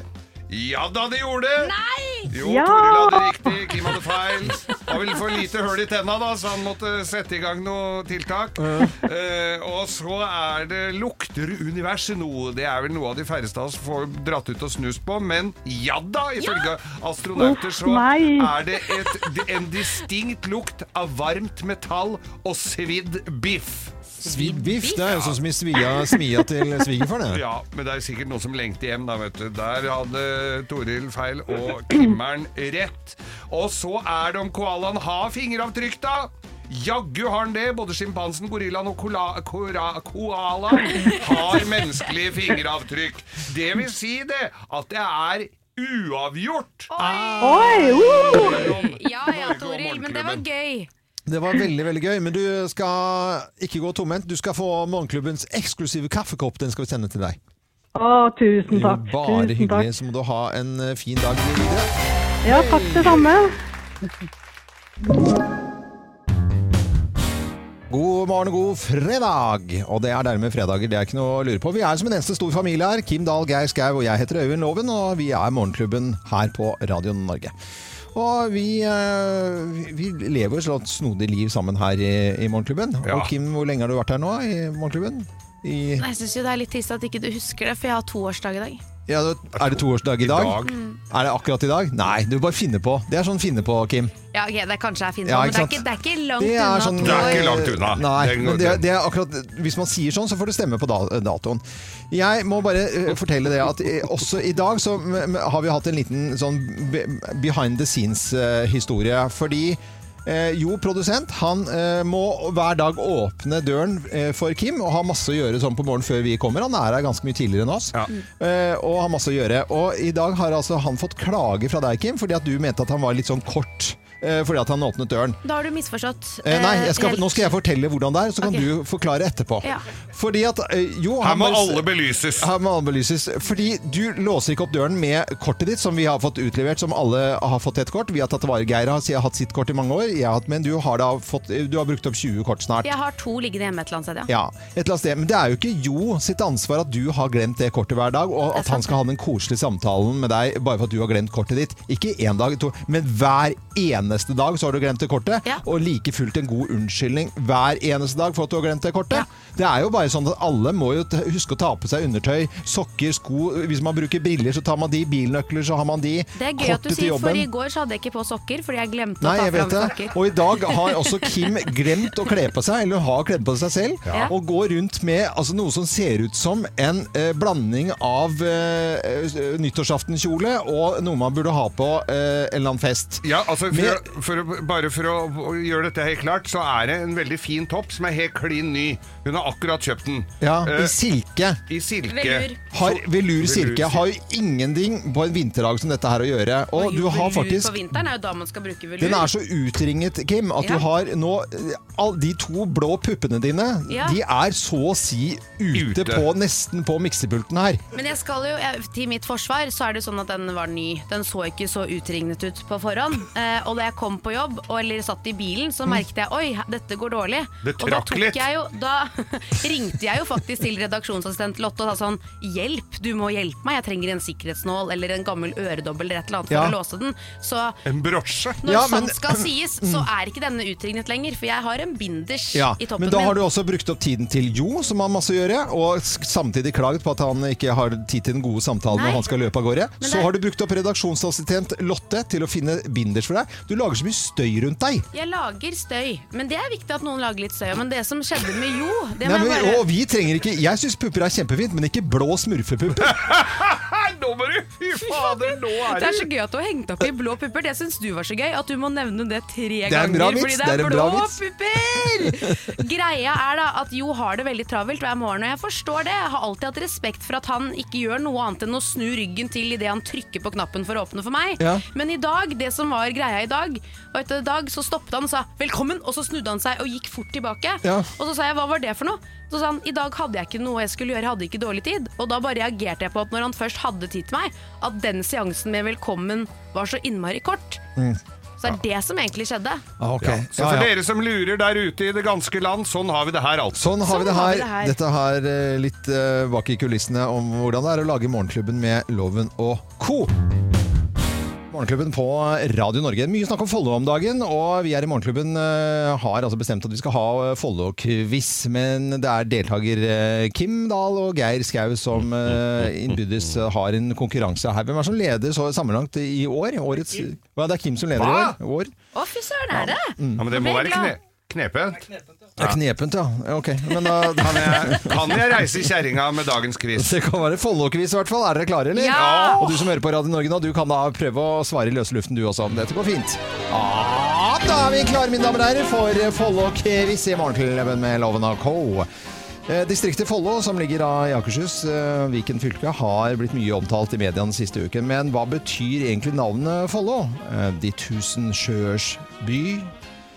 Speaker 3: Ja da, det gjorde det!
Speaker 2: Nei!
Speaker 3: Jo,
Speaker 10: Ja!
Speaker 3: Toril hadde riktig, Kim hadde feil. Han ville for lite høl i tenna, da, så han måtte sette i gang noe tiltak. Eh, og så er det lukter universet noe. Det er vel noe av de færreste av oss får dratt ut og snust på, men ja da! Ifølge astronauter så
Speaker 10: nei.
Speaker 3: er det et, en distinkt lukt av varmt metall og svidd biff.
Speaker 1: Svidd biff, det er jo sånn som i svia, smia til svigerfaren. det.
Speaker 3: Ja, men det er sikkert noen som lengter hjem, da, vet du. Der hadde Toril feil og Kimmeren rett. Og så er det om koalaen har fingeravtrykk, da. Jaggu har han det. Både sjimpansen, gorillaen og kola, kora, koalaen har menneskelige fingeravtrykk. Det vil si det at det er uavgjort.
Speaker 10: Oi! Uh!
Speaker 2: Ja ja, Toril, men det var gøy.
Speaker 1: Det var veldig veldig gøy, men du skal ikke gå tomhendt. Du skal få Morgenklubbens eksklusive kaffekopp. Den skal vi sende til deg.
Speaker 10: Å, tusen
Speaker 1: Jo,
Speaker 10: takk.
Speaker 1: Bare
Speaker 10: tusen
Speaker 1: hyggelig.
Speaker 10: takk.
Speaker 1: Så må du ha en eh, fin dag videre.
Speaker 10: Ja, takk det samme.
Speaker 1: God morgen og god fredag! Og det er dermed fredager, det er ikke noe å lure på. Vi er som en eneste stor familie her. Kim Dahl, Geir Skau og jeg heter Øyvind Loven, og vi er Morgenklubben her på Radio Norge. Og vi, eh, vi- vi lever et snodig liv sammen her i, i Morgenklubben.
Speaker 3: Ja.
Speaker 1: Og Kim, hvor lenge har du vært her nå i Morgenklubben? I,
Speaker 2: Jeg syns det er litt trist at ikke du husker det, for jeg har toårsdag i dag.
Speaker 1: Ja, er det toårsdag i dag?
Speaker 3: dag.
Speaker 1: Er det akkurat i dag? Nei, du bare finner på. Det er sånn finne på, Kim.
Speaker 2: Ja, ok, det kanskje er på,
Speaker 1: Ja,
Speaker 2: men det er ikke, det er ikke langt
Speaker 1: Det er
Speaker 2: unna
Speaker 1: sånn,
Speaker 3: Det er ikke langt unna.
Speaker 1: Nei,
Speaker 3: Det er-
Speaker 1: men det, det er akkurat Hvis man sier sånn, så får det stemme på datoen. Jeg må bare eh, fortelle det at eh, også i dag så har vi hatt en liten sånn behind the scenes-historie. fordi eh, jo, produsent han eh, må hver dag åpne døren eh, for Kim og ha masse å gjøre sånn på morgenen før vi kommer. Han er her ganske mye tidligere enn oss.
Speaker 3: Ja.
Speaker 1: Eh, og har masse å gjøre. Og i dag har altså han fått klage fra deg, Kim, fordi at du mente at han var litt sånn kort. Eh, Fordi at han åpnet døren.
Speaker 2: Da har du misforstått.
Speaker 1: Eh, nei,
Speaker 2: eh,
Speaker 1: jeg skal,
Speaker 2: helt.
Speaker 1: nå skal jeg fortelle hvordan det er, så kan
Speaker 2: okay.
Speaker 1: du forklare etterpå.
Speaker 2: Ja.
Speaker 1: Fordi at eh, jo,
Speaker 3: Her må alle belyses.
Speaker 1: her må alle belyses. Fordi du låser ikke opp døren med kortet ditt, som vi har fått utlevert, som alle har fått et kort. Vi har tatt vare. Geir har, har hatt sitt kort i mange år, jeg har hatt, men du har, da fått, du har brukt opp 20 kort snart.
Speaker 2: Jeg har to liggende hjemme et eller annet sted, ja.
Speaker 1: Ja, et eller annet sted. Men det er jo ikke Jo sitt ansvar at du har glemt det kortet hver dag, og at han skal ha den koselige samtalen med deg bare for at du har glemt kortet ditt. Ikke én dag, to, men hver eneste dag så har du glemt det kortet.
Speaker 2: Ja.
Speaker 1: Og like fullt en god unnskyldning hver eneste dag for at du har glemt det kortet.
Speaker 2: Ja.
Speaker 1: Det er jo bare sånn at alle må jo huske å ta på seg undertøy, sokker, sko. Hvis man bruker briller, så tar man de. Bilnøkler, så har man de.
Speaker 2: Det er gøy at du sier, for i går så hadde jeg ikke på sokker, fordi jeg glemte
Speaker 1: Nei,
Speaker 2: å ta fram sokker.
Speaker 1: Og i dag har også Kim glemt å kle på seg, eller har kledd på seg selv,
Speaker 2: Ja.
Speaker 1: og går rundt med altså, noe som ser ut som en eh, blanding av eh, nyttårsaftenkjole og noe man burde ha på eh, en eller annen fest.
Speaker 3: Ja, altså for, for, å- Bare for å å gjøre dette helt klart, så er det en veldig fin topp som er helt klin ny. Hun har akkurat kjøpt den.
Speaker 1: Ja,
Speaker 3: Eh,
Speaker 1: I silke.
Speaker 3: I silke.
Speaker 2: Velur.
Speaker 1: Har, velur silke har jo ingenting på en vinterdag som dette her å gjøre. Og
Speaker 2: Og
Speaker 1: du har
Speaker 2: velur
Speaker 1: faktisk
Speaker 2: På vinteren er jo da man skal bruke velur.
Speaker 1: Den er så utringet, Kim, at
Speaker 2: Ja.
Speaker 1: du har nå eh, all, De to blå puppene dine,
Speaker 2: Ja.
Speaker 1: de er så å si ute,
Speaker 3: Ute.
Speaker 1: på nesten på miksepulten her.
Speaker 2: Men jeg skal jo, jeg, til mitt forsvar så er det sånn at den var ny. Den så ikke så utringnet ut på forhånd. Eh, og da jeg kom på jobb, og, eller satt i bilen, så merket jeg oi, dette går dårlig.
Speaker 3: Det
Speaker 2: og da jeg jo Da ringte jeg jo faktisk til redaksjonsassistent Lotte og sa sånn Hjelp, du må hjelpe meg. Jeg trenger en sikkerhetsnål eller en gammel øredobbel eller et eller annet for
Speaker 1: Ja.
Speaker 2: å låse den. Så
Speaker 3: En brosje.
Speaker 2: når
Speaker 1: Ja, men-
Speaker 2: sant skal sies, så er ikke denne utringnet lenger. For jeg har en binders
Speaker 1: Ja,
Speaker 2: i toppen
Speaker 1: men da har du også brukt opp tiden til Jo, som har masse å gjøre, og samtidig klaget på at han ikke har tid til den gode samtalen
Speaker 2: Nei.
Speaker 1: når han skal løpe av gårde. Så har du brukt opp redaksjonsassistent Lotte til å finne binders for deg. Du lager så mye støy rundt deg.
Speaker 2: Jeg lager støy, men det er viktig at noen lager litt støy. Men det som skjedde med Jo det
Speaker 1: Nei, men,
Speaker 2: bare...
Speaker 1: og vi trenger ikke Jeg syns pupper er kjempefint, men ikke blå smurfepupper.
Speaker 3: Nå må du Fy fader, nå er
Speaker 2: Det er så gøy at du har hengt opp i blå pupper. Det syns du var så gøy. At du må nevne det tre
Speaker 1: er en
Speaker 2: ganger
Speaker 1: bra vits,
Speaker 2: fordi det
Speaker 1: det
Speaker 2: er,
Speaker 1: er en bra
Speaker 2: blå
Speaker 1: vits.
Speaker 2: pupper! Greia er da at Jo har det veldig travelt hver morgen, og jeg forstår det. Jeg har alltid hatt respekt for at han ikke gjør noe annet enn å snu ryggen til idet han trykker på knappen for å åpne for meg.
Speaker 1: Ja.
Speaker 2: Men i dag, det som var greia i dag, og etter dag så stoppet han og sa 'velkommen', og så snudde han seg og gikk fort tilbake.
Speaker 1: Ja.
Speaker 2: Og så sa jeg 'hva var det for noe'? Så sa han i dag hadde jeg ikke noe jeg skulle gjøre, jeg hadde ikke dårlig tid. Og da bare reagerte jeg på at når han først hadde tid til meg, at den seansen med velkommen var så innmari kort. Så det er det som egentlig skjedde.
Speaker 1: Okay.
Speaker 3: Ja. Så for
Speaker 1: ja.
Speaker 3: dere som lurer der ute i det ganske land, sånn har vi det her altså.
Speaker 1: Sånn har vi det
Speaker 2: Sånn har
Speaker 1: her.
Speaker 2: vi det her.
Speaker 1: Dette her eh, litt eh, bak i kulissene om hvordan det er å lage Morgenklubben med Loven og co. Morgenklubben på Radio Norge. Mye snakk om Follo om dagen, og vi her i Morgenklubben eh, har altså bestemt at vi skal ha eh, Follo-quiz. Men det er deltaker eh, Kim Dahl og Geir Skau som innbyrdes har en konkurranse her. Hvem er som leder så sammenlagt i år? Årets, ja, det er Kim som leder i
Speaker 3: Hva?
Speaker 1: år. år.
Speaker 2: Å, fy søren, er det?
Speaker 3: Ja, men det må være kne knepent.
Speaker 1: Det er knepent, ja. Ja, Ok, men da...
Speaker 3: Kan jeg, kan jeg reise kjerringa med dagens quiz?
Speaker 1: Det kan være Follo-quiz i hvert fall. Er dere klare, eller?
Speaker 2: Ja!
Speaker 1: Og du som hører på Radio Norge nå, du kan da prøve å svare i løse luften du også. Dette går fint. Ja, da er vi klare, mine damer og herrer, for Follo-quiz i Morgenklubben med Loven og Co. Eh, Distriktet Follo, som ligger da i Akershus, eh, Viken fylke, har blitt mye omtalt i media den siste uken. Men hva betyr egentlig navnet Follo? Eh, De tusen sjøers by?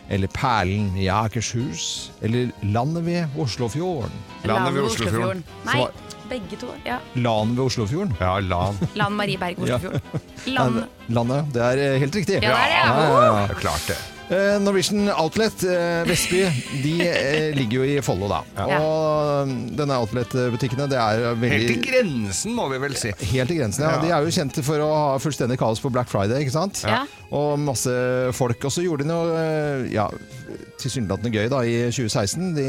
Speaker 1: Eller perlen i Akershus? Eller landet ved Oslofjorden?
Speaker 3: Landet ved Oslofjorden.
Speaker 2: Nei, begge to. Ja.
Speaker 1: Lan ved Oslofjorden?
Speaker 3: Ja, lan.
Speaker 2: Lan Marie Berg Oslofjorden. Land.
Speaker 1: Landet. Det er eh, helt riktig.
Speaker 2: Ja, det er det, ja.
Speaker 1: ja, ja.
Speaker 3: Klart det.
Speaker 1: Eh, Norwegian Outlet eh, Vestby de eh, ligger jo i Follo, da.
Speaker 2: Ja.
Speaker 1: Og denne outlet-butikkene, det er
Speaker 3: Helt
Speaker 1: veldig
Speaker 3: til grensen, må vi vel si.
Speaker 1: Helt til grensen, ja.
Speaker 3: Ja.
Speaker 1: De er jo kjente for å ha fullstendig kaos på Black Friday, ikke sant?
Speaker 2: Ja.
Speaker 1: Og masse folk. Og så gjorde de noe ja, tilsynelatende gøy da i 2016. De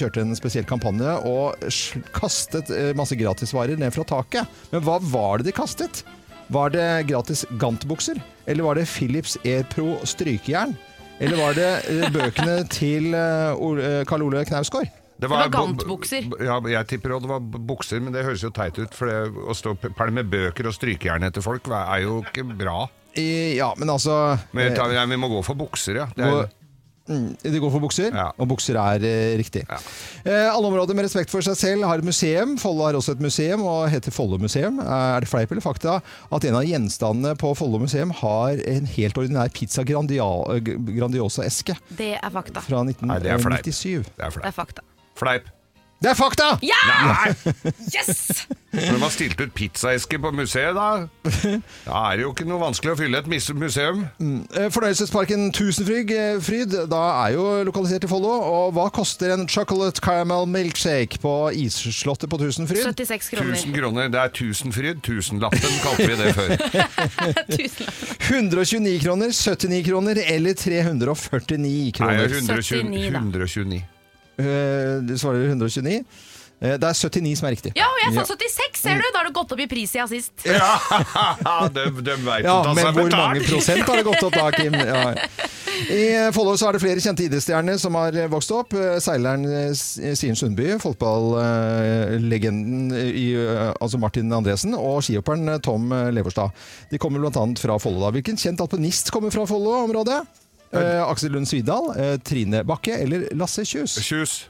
Speaker 1: kjørte en spesiell kampanje og kastet masse gratisvarer ned fra taket. Men hva var det de kastet? Var det gratis Gant-bukser? Eller var det Philips AirPro strykejern? Eller var det eh, bøkene til eh, eh, Karl Ole Knausgård?
Speaker 2: Det var det var gantbukser.
Speaker 3: Ja, jeg tipper det var bukser, men det høres jo teit ut. For det, å stå og pælme bøker og strykejern etter folk er jo ikke bra.
Speaker 1: I, ja, men altså
Speaker 3: Men ta, ja, vi må gå for bukser, ja. Det er,
Speaker 1: Mm, de går for bukser,
Speaker 3: Ja.
Speaker 1: og bukser er eh, riktig.
Speaker 3: Ja.
Speaker 1: Eh, alle områder med respekt for seg selv har et museum. Follo har også et museum og heter Follo museum. Eh, er det fleip eller fakta at en av gjenstandene på Follo museum har en helt ordinær pizza Grandia, eh, Grandiosa-eske
Speaker 2: Det er fakta.
Speaker 1: fra
Speaker 3: Nei, det er fleip.
Speaker 1: 1997?
Speaker 3: det er
Speaker 2: Det er fakta.
Speaker 3: Fleip.
Speaker 1: Det er fakta!
Speaker 2: Ja!
Speaker 3: Nei!
Speaker 2: Yes!
Speaker 3: Når man har stilt ut pizzaesker på museet, da Da er det jo ikke noe vanskelig å fylle et museum.
Speaker 1: Eh, Fornøyelsesparken Tusenfryd eh, Fryd, da er jo lokalisert i Follo. Og hva koster en chocolate caramel milkshake på isslottet på Tusenfryd?
Speaker 2: 76 kroner.
Speaker 3: 1000 kroner. Det er tusenfryd. Tusenlappen kalte vi det før.
Speaker 1: 129 kroner, 79 kroner eller 349
Speaker 3: Nei,
Speaker 1: kroner?
Speaker 3: 120,
Speaker 2: 79 da.
Speaker 3: 129.
Speaker 1: Eh, Du svarer 129. Eh, Det er 79 som er riktig.
Speaker 2: Ja, og jeg sa 76, ser du! Da har det gått opp i pris siden sist.
Speaker 3: Ja, de, de vet
Speaker 1: Ja, men hvor
Speaker 3: betalt.
Speaker 1: mange prosent har det gått opp da, Kim? Ja. I Follo er det flere kjente idrettsstjerner som har vokst opp. Eh, Seileren eh, Sien Sundby, fotballegenden eh, altså Martin Andresen, og skihopperen eh, Tom eh, Leverstad. De kommer bl.a. fra Follo. Hvilken kjent alpinist kommer fra Follo-området? Eh, Aksel Lund Svidal, eh, Trine Bakke eller Lasse Kjus?
Speaker 3: Kjus.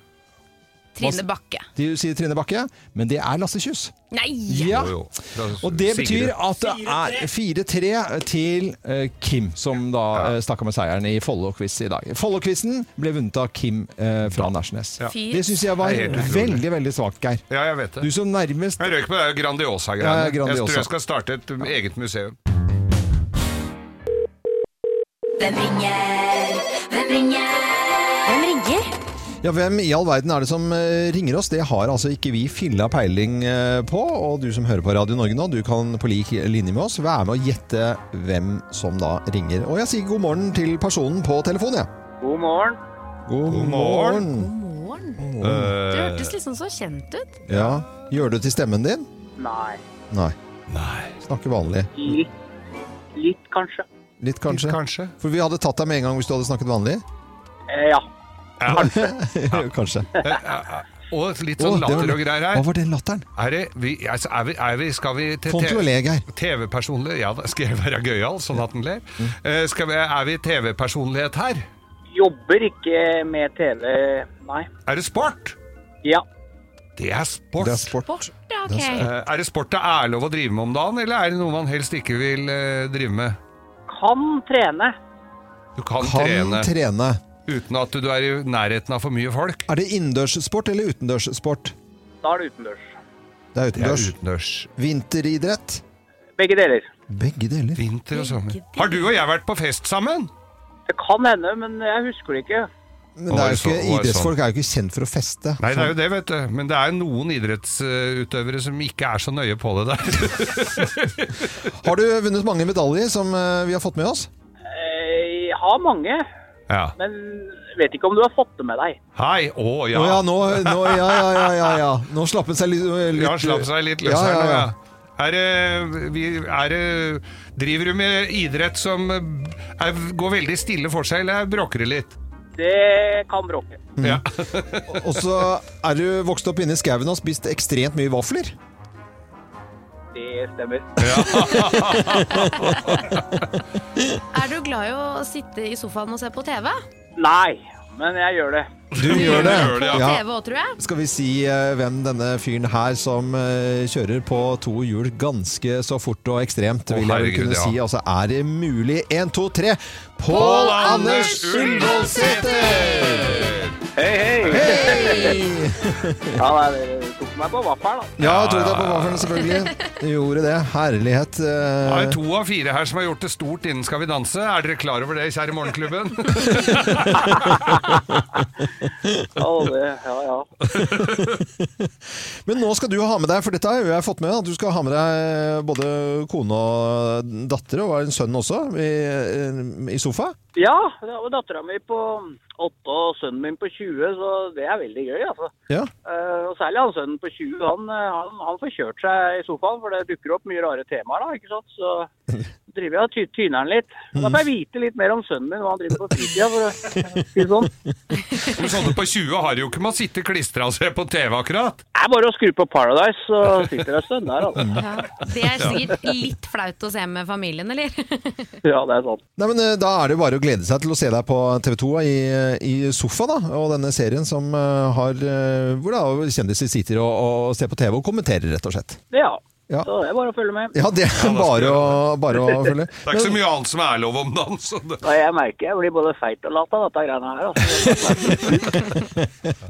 Speaker 2: Trine Bakke.
Speaker 1: De sier Trine Bakke, men det er Lasse Kjus.
Speaker 2: Nei!
Speaker 1: Ja.
Speaker 3: Jo, jo. Da-
Speaker 1: Og det betyr at det er 4-3 til eh, Kim, som da stakk av med seieren i Follo-quiz i dag. Follo-quizen ble vunnet av Kim eh, fra Nærsnes.
Speaker 3: Ja.
Speaker 1: Det syns jeg var veldig veldig svakt, Geir.
Speaker 3: Ja, jeg vet det.
Speaker 1: Du som nærmest
Speaker 3: Jeg røyk på det Grandiosa-greiene.
Speaker 1: Ja,
Speaker 3: jeg tror jeg skal starte et eget museum.
Speaker 9: Hvem ringer? Hvem ringer? Hvem ringer?
Speaker 1: Ja, hvem i all verden er det som eh, ringer oss? Det har altså ikke vi filla peiling eh, på. Og du som hører på Radio Norge nå, du kan på lik linje med oss være med å gjette hvem som da ringer. Og jeg sier god morgen til personen på telefonen, jeg.
Speaker 11: God morgen.
Speaker 1: God,
Speaker 3: God morgen.
Speaker 2: Morgen.
Speaker 3: Eh,
Speaker 2: Det hørtes liksom så kjent ut.
Speaker 1: Ja. Gjør du til stemmen din?
Speaker 11: Nei.
Speaker 1: Nei.
Speaker 3: Nei.
Speaker 1: Snakker vanlig.
Speaker 11: Litt. Litt, kanskje.
Speaker 1: Litt, kanskje.
Speaker 3: Kanskje.
Speaker 1: For vi hadde tatt deg med en gang hvis du hadde snakket vanlig.
Speaker 11: Eh, ja.
Speaker 1: Kanskje.
Speaker 3: Og litt sånn
Speaker 1: oh,
Speaker 3: latter og greier her.
Speaker 1: Hva var den latteren?
Speaker 3: Er det, vi, altså, er vi, er vi, skal vi til
Speaker 1: Få den til å le, Geir.
Speaker 3: TV-personlig? Ja, da skal jeg være gøyal, sånn at den ler.
Speaker 1: Mm.
Speaker 3: Uh, skal vi, er vi TV-personlighet her?
Speaker 11: Jobber ikke med TV, nei.
Speaker 3: Er det sport?
Speaker 11: Ja.
Speaker 3: Det er sport.
Speaker 1: Det er sport.
Speaker 2: sport
Speaker 1: okay. Er.
Speaker 3: Eh, er det sport det er lov å drive med om dagen, eller er det noe man helst ikke vil uh, drive med?
Speaker 11: Kan trene.
Speaker 3: Du kan,
Speaker 1: Kan
Speaker 3: trene
Speaker 1: trene.
Speaker 3: uten at du er i nærheten av for mye folk.
Speaker 1: Er det innendørssport eller utendørssport?
Speaker 11: Da er det utendørs.
Speaker 1: Det er
Speaker 3: Det er
Speaker 1: utendørs.
Speaker 3: utendørs.
Speaker 1: Vinteridrett?
Speaker 11: Begge deler.
Speaker 1: Begge deler.
Speaker 3: Vinter og sommer. Har du og jeg vært på fest sammen?
Speaker 11: Det kan hende, men jeg husker det ikke.
Speaker 1: Men det er jo ikke, idrettsfolk er jo ikke kjent for å feste.
Speaker 3: Nei, det er jo det, vet du. Men det er noen idrettsutøvere som ikke er så nøye på det der.
Speaker 1: Har du vunnet mange medaljer som eh, vi har fått med oss?
Speaker 11: Eh, Jeg har mange,
Speaker 3: Ja.
Speaker 11: men vet ikke om du har fått det med deg.
Speaker 3: Hei, å ja.
Speaker 1: Oh, ja, nå, nå, ja, ja, ja, ja, ja. Nå slapp han seg litt, litt
Speaker 3: Ja, slapp seg litt løs
Speaker 1: Ja,
Speaker 3: her
Speaker 1: ja,
Speaker 3: nå,
Speaker 1: ja.
Speaker 3: Er det, vi, er det Driver du med idrett som er, går veldig stille for seg, eller bråker det litt?
Speaker 11: Det kan bråke.
Speaker 3: Ja.
Speaker 1: Og så er du vokst opp inne i skauen og spist ekstremt mye vafler.
Speaker 11: Det stemmer.
Speaker 2: Er du glad i å sitte i sofaen og se på TV?
Speaker 11: Nei, men jeg gjør det.
Speaker 1: Du gjør det?
Speaker 2: På TV òg, tror jeg.
Speaker 1: Skal vi si eh, hvem denne fyren her som eh, kjører på to hjul ganske så fort og ekstremt,
Speaker 3: Å,
Speaker 1: vil jeg vel
Speaker 3: herregud,
Speaker 1: kunne
Speaker 3: ja.
Speaker 1: si. Altså, er det mulig? Én, to, tre. Pål Anders Ullevålsæter!
Speaker 11: Hei, hei!
Speaker 1: Hei!
Speaker 11: Ja, dere tok meg på vaffelen, da.
Speaker 1: Ja, tok deg på vaffelen, selvfølgelig. Du gjorde det. Herlighet.
Speaker 3: Det
Speaker 1: eh,
Speaker 3: er to av fire her som har gjort det stort innen Skal vi danse. Er dere klar over det, kjære Morgenklubben?
Speaker 11: Ja, det, ja, ja.
Speaker 1: Men nå skal du ha med deg, for dette har jeg fått med, at du skal ha med deg både kone og datter, og en sønn også, i, i sofa.
Speaker 11: Ja, og dattera mi på åtte og sønnen min på 20, så det er veldig gøy, altså.
Speaker 1: Ja.
Speaker 11: Uh, og særlig han sønnen på 20, han, eh, han, han får kjørt seg i sofaen, for det dukker opp mye rare temaer da, ikke sant? Så driver jeg og ty tyner den litt. Da får jeg vite litt mer om sønnen min, hva han driver på fritida, for å si det sånn.
Speaker 3: Men sånne på 20 har jo ikke med å sitte klistra og se på TV, akkurat.
Speaker 11: Det er bare å skru på Paradise, så sitter det en stund der, altså.
Speaker 2: Ja. Det er sikkert litt flaut å se med familien, eller?
Speaker 11: Ja, det er sant.
Speaker 1: Nei, men eh, Da er det bare å glede seg til å se deg på TV 2 i, i sofa, da. Og denne serien som eh, har eh, Hvor da kjendiser sitter og, og ser på TV og kommenterer, rett og slett.
Speaker 11: Ja.
Speaker 1: Ja.
Speaker 11: Så det er bare å følge med.
Speaker 1: Ja, det er bare å, bare å følge.
Speaker 3: Det er ikke så mye annet som er lov om dagen. så det-
Speaker 11: Ja, jeg merker jeg blir både feit og lat av dette greiene her, altså.